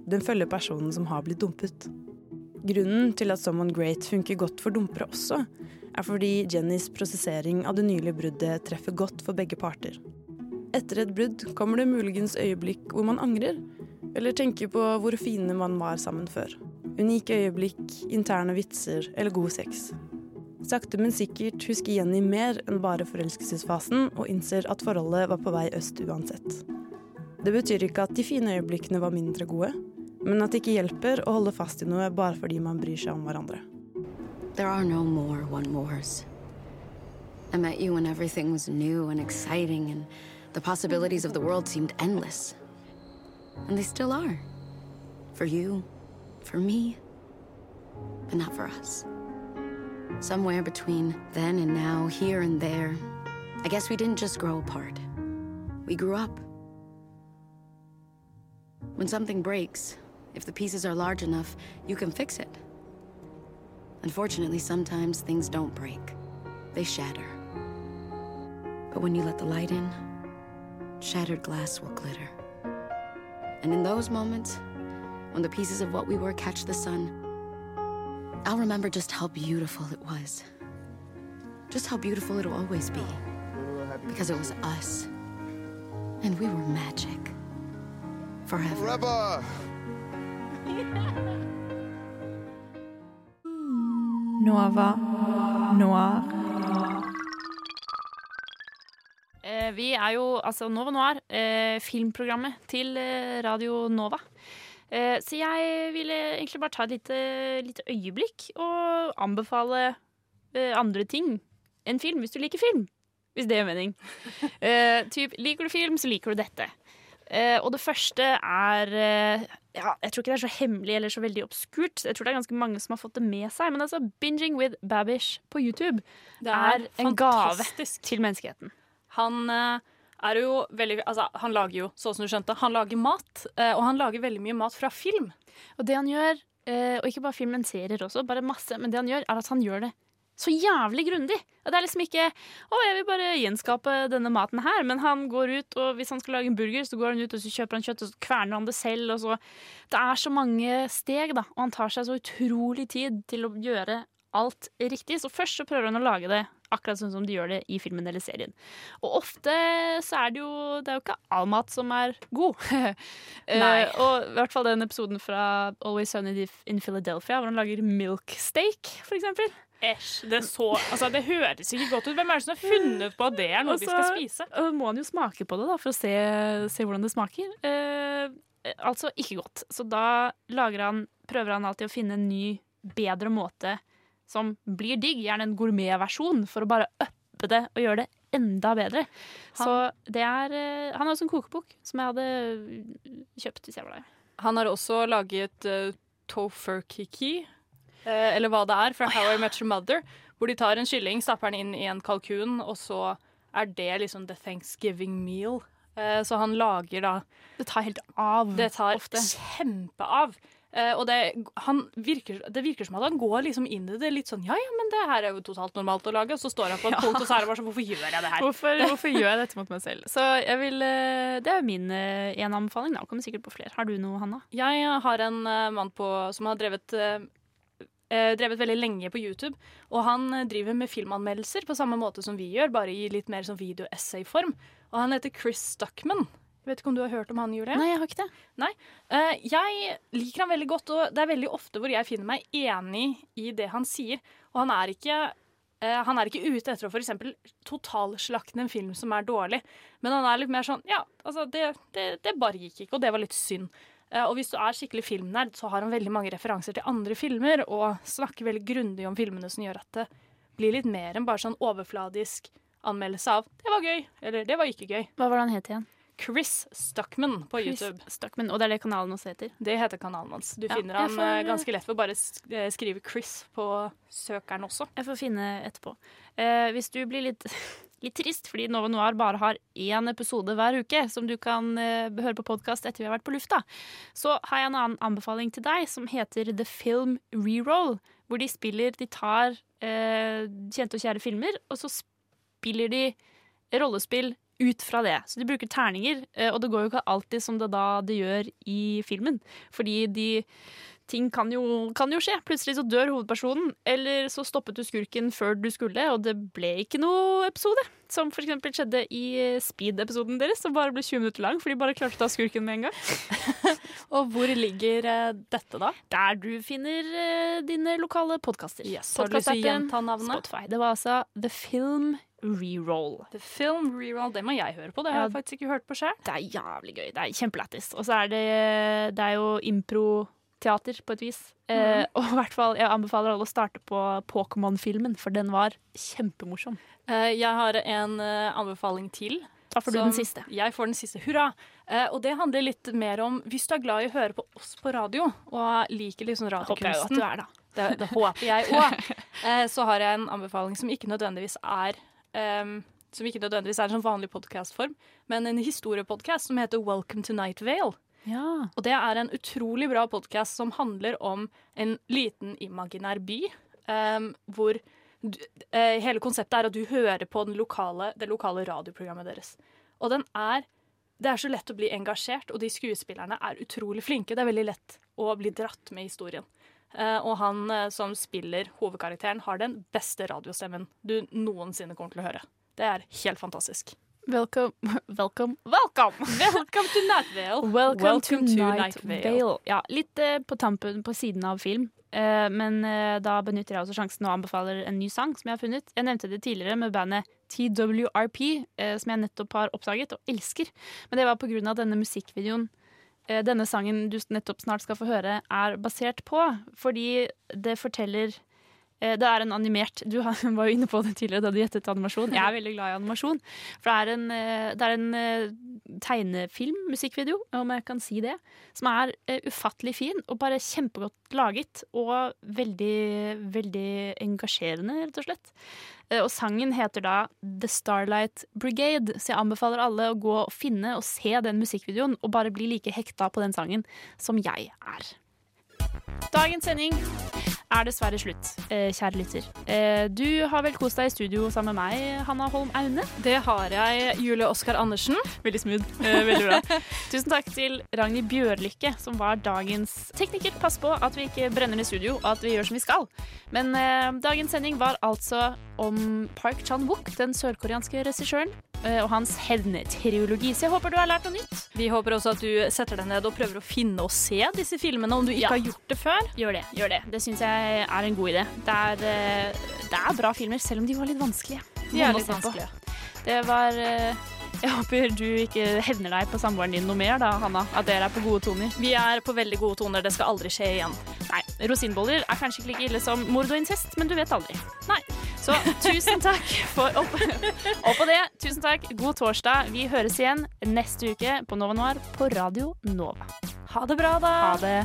Den følger personen som har blitt dumpet. Grunnen til at Someone Great funker godt for dumpere også, er fordi Jennys prosessering av det nylige bruddet treffer godt for begge parter. Etter et brudd kommer det muligens øyeblikk hvor man angrer, eller tenker på hvor fine man var sammen før. Unike øyeblikk, interne vitser eller god sex. Sakte, men sikkert husker Jenny mer enn bare forelskelsesfasen, og innser at forholdet var på vei øst uansett. Det betyr ikke at de fine øyeblikkene var mindre gode, men at det ikke hjelper å holde fast i noe bare fordi man bryr seg om hverandre. There are no more one mores. I met you when everything was new and exciting, and the possibilities of the world seemed endless. And they still are. For you, for me, but not for us. Somewhere between then and now, here and there, I guess we didn't just grow apart. We grew up. When something breaks, if the pieces are large enough, you can fix it. Unfortunately, sometimes things don't break, they shatter. But when you let the light in, shattered glass will glitter. And in those moments, when the pieces of what we were catch the sun, I'll remember just how beautiful it was. Just how beautiful it'll always be. Because it was us. And we were magic. Forever. Forever! Nova Noir. Eh, vi er jo altså Nova Noir, eh, filmprogrammet til eh, Radio Nova. Eh, så jeg ville egentlig bare ta et lite, lite øyeblikk og anbefale eh, andre ting enn film, hvis du liker film. Hvis det gjør mening. Eh, typ, liker du film, så liker du dette. Eh, og det første er eh, ja, Jeg tror ikke det er så hemmelig eller så veldig obskurt. Jeg tror det er ganske mange som har fått det med seg. Men altså, Binging with Babish på YouTube Det er er en gave til menneskeheten. Han eh, er jo veldig Altså, han lager jo, sånn som du skjønte, han lager mat. eh, og han lager veldig mye mat fra film. Og det han gjør, eh, og ikke bare film, men serier også, bare masse, men det han gjør, er at han gjør det så jævlig grundig. Det er liksom ikke 'Å, jeg vil bare gjenskape denne maten her', men han går ut, og hvis han skal lage en burger, så går han ut og så kjøper han kjøtt, og så kverner han det selv, og så Det er så mange steg, da, og han tar seg så utrolig tid til å gjøre alt riktig. Så først så prøver han å lage det akkurat sånn som de gjør det i filmen eller serien. Og ofte så er det jo Det er jo ikke all mat som er god. Eh, Nei. og i hvert fall den episoden fra Always Sunny in Philadelphia, hvor han lager milk steak, for eksempel. Æsj. Det, så, altså, det høres ikke godt ut. Hvem er det som har funnet på at det er noe Og de skal spise? øh, må han jo smake på det da, for å se, se hvordan det smaker. Eh, altså ikke godt. Så da han, prøver han alltid å finne en ny, bedre måte som blir digg. Gjerne en gourmetversjon, for å bare uppe det og gjøre det enda bedre. Så det er eh, Han har også en kokebok som jeg hadde kjøpt hvis jeg var der. Han har også laget uh, tofurkiki, uh, eller hva det er, fra How I Met Your Mother. Hvor de tar en kylling, stapper den inn i en kalkun, og så er det liksom the Thanksgiving meal. Uh, så han lager da Det tar helt av Det tar ofte. kjempeav. Eh, og det, han virker, det virker som at han går liksom inn i det litt sånn Ja, ja, men det her er jo totalt normalt å lage. Og så står han på et Ja. punkt, og så er det bare sånn Hvorfor gjør jeg det her? Hvorfor, hvorfor gjør jeg dette mot meg selv? Så jeg vil, eh, Det er min eh, en anbefaling. Da. Kommer sikkert på flere. Har du noe, Hanna? Jeg har en mann på, som har drevet, drevet veldig lenge på YouTube. Og han driver med filmanmeldelser på samme måte som vi gjør, bare i litt mer sånn video-essay-form. Og han heter Chris Stuckman. Vet ikke om du har hørt om han, Julie? Nei, jeg har ikke det. Nei. Eh, jeg liker han veldig godt, og det er veldig ofte hvor jeg finner meg enig i det han sier. Og han er ikke eh, han er ikke ute etter å eksempel totalslakte en film som er dårlig, men han er litt mer sånn Ja, altså, det, det, det bare gikk ikke, og det var litt synd. Eh, og hvis du er skikkelig filmnerd, så har han veldig mange referanser til andre filmer, og snakker veldig grundig om filmene som gjør at det blir litt mer enn bare sånn overfladisk anmeldelse av 'det var gøy', eller 'det var ikke gøy'. Hva var det han het igjen? Chris Stuckman på Chris YouTube. Stuckman, Og det er det kanalen hans heter? Det heter kanalen hans. Du Ja, finner han får- eh, ganske lett ved å bare eh, skrive Chris på søkeren også. Jeg får finne etterpå. Eh, hvis du blir litt, litt trist fordi Nova Noir bare har én episode hver uke som du kan eh, høre på podkast etter vi har vært på lufta, så har jeg en annen anbefaling til deg som heter The Film Reroll. Hvor de spiller De tar eh, kjente og kjære filmer, og så spiller de rollespill ut fra det. Så de bruker terninger, eh, og det går jo ikke alltid som det da det gjør i filmen. Fordi de ting kan jo, kan jo skje. Plutselig så dør hovedpersonen, eller så stoppet du skurken før du skulle, og det ble ikke noe episode. Som for eksempel skjedde i eh, Speed-episoden deres, som bare ble 20 minutter lang, for de bare klarte å ta skurken med en gang. og hvor ligger eh, dette, da? Der du finner dine lokale podkaster. Yes, har du lyst til å gjenta navnet? Spotify. Det var altså The Film Reroll. The Film Reroll, det må jeg høre på. Det har jeg faktisk ikke hørt på sjøl. Det er jævlig gøy. Det er kjempelættis. Og så er det, det er jo improteater på et vis. Eh, og i hvert fall, jeg anbefaler alle å starte på Pokémon-filmen, for den var kjempemorsom. Eh, jeg har en eh, anbefaling til. Da får du den siste. Jeg får den siste. Hurra! Eh, og det handler litt mer om Hvis du er glad i å høre på oss på radio, og liker liksom Håper jeg at radiokunsten du er, da. Det, det håper jeg òg. Eh, så har jeg en anbefaling som ikke nødvendigvis er ehm, Som ikke nødvendigvis er en sånn vanlig podkastform, men en historiepodkast som heter Welcome to Night Vale. Ja. Og det er en utrolig bra podkast som handler om en liten imaginær by. um, hvor du, uh, hele konseptet er at du hører på den lokale, det lokale radioprogrammet deres. Og den er Det er så lett å bli engasjert, og de skuespillerne er utrolig flinke. Det er veldig lett å bli dratt med i historien. Eh, og han eh, som spiller hovedkarakteren, har den beste radiostemmen du noensinne kommer til å høre. Det er helt fantastisk. Welcome, welcome, welcome! Welcome to Night Vale. Welcome, to, Night, Vale. Vale. Ja, litt eh, på tampen på siden av film. Eh, men eh, da benytter jeg også sjansen og anbefaler en ny sang som jeg har funnet. Jeg nevnte det tidligere med bandet TWRP, eh, som jeg nettopp har oppdaget og elsker. Men det var av denne musikkvideoen denne sangen du nettopp snart skal få høre, er basert på. Fordi det forteller eh, Det er en animert Du var jo inne på det tidligere da du gjettet animasjon. Jeg er veldig glad i animasjon. For det er en, eh, det er en eh, tegnefilm, musikkvideo, om jeg kan si det, som er eh, ufattelig fin og bare kjempegodt laget. Og veldig, veldig engasjerende, rett og slett. Eh, Og sangen heter da The Starlight Brigade, så jeg anbefaler alle å gå og finne og se den musikkvideoen og bare bli like hekta på den sangen som jeg er. Dagens sending er dessverre slutt, eh, kjære lytter. Eh, du har vel kost deg i studio sammen med meg, Hanna Holm Aune? Det har jeg, Julie Oskar Andersen. Veldig smooth. Eh, veldig bra. Tusen takk til Ragnhild Bjørlykke, som var dagens tekniker. Pass på at vi ikke brenner i studio, og at vi gjør som vi skal. Men dagens sending var altså om Park Chan-wook, den sørkoreanske regissøren, og hans hevntriologi. Så jeg håper du har lært noe nytt. Vi håper også at du setter deg ned og prøver å finne og se disse filmene om du ikke Ja. har gjort det før. Gjør det. gjør Det Det syns jeg er en god idé. Det er, eh, det er bra filmer, selv om de var litt vanskelige. De er litt vanskelige. Det var eh, Jeg håper du ikke hevner deg på samboeren din noe mer, da, Hanna. At dere er på gode toner. Vi er på veldig gode toner. Det skal aldri skje igjen. Nei, Rosinboller er kanskje ikke like ille som mord og incest, men du vet aldri. Nei. Så tusen takk for opp, Og på det, tusen takk. God torsdag. Vi høres igjen neste uke på Nova Noir på Radio Nova. Ha det bra, da. Ha det.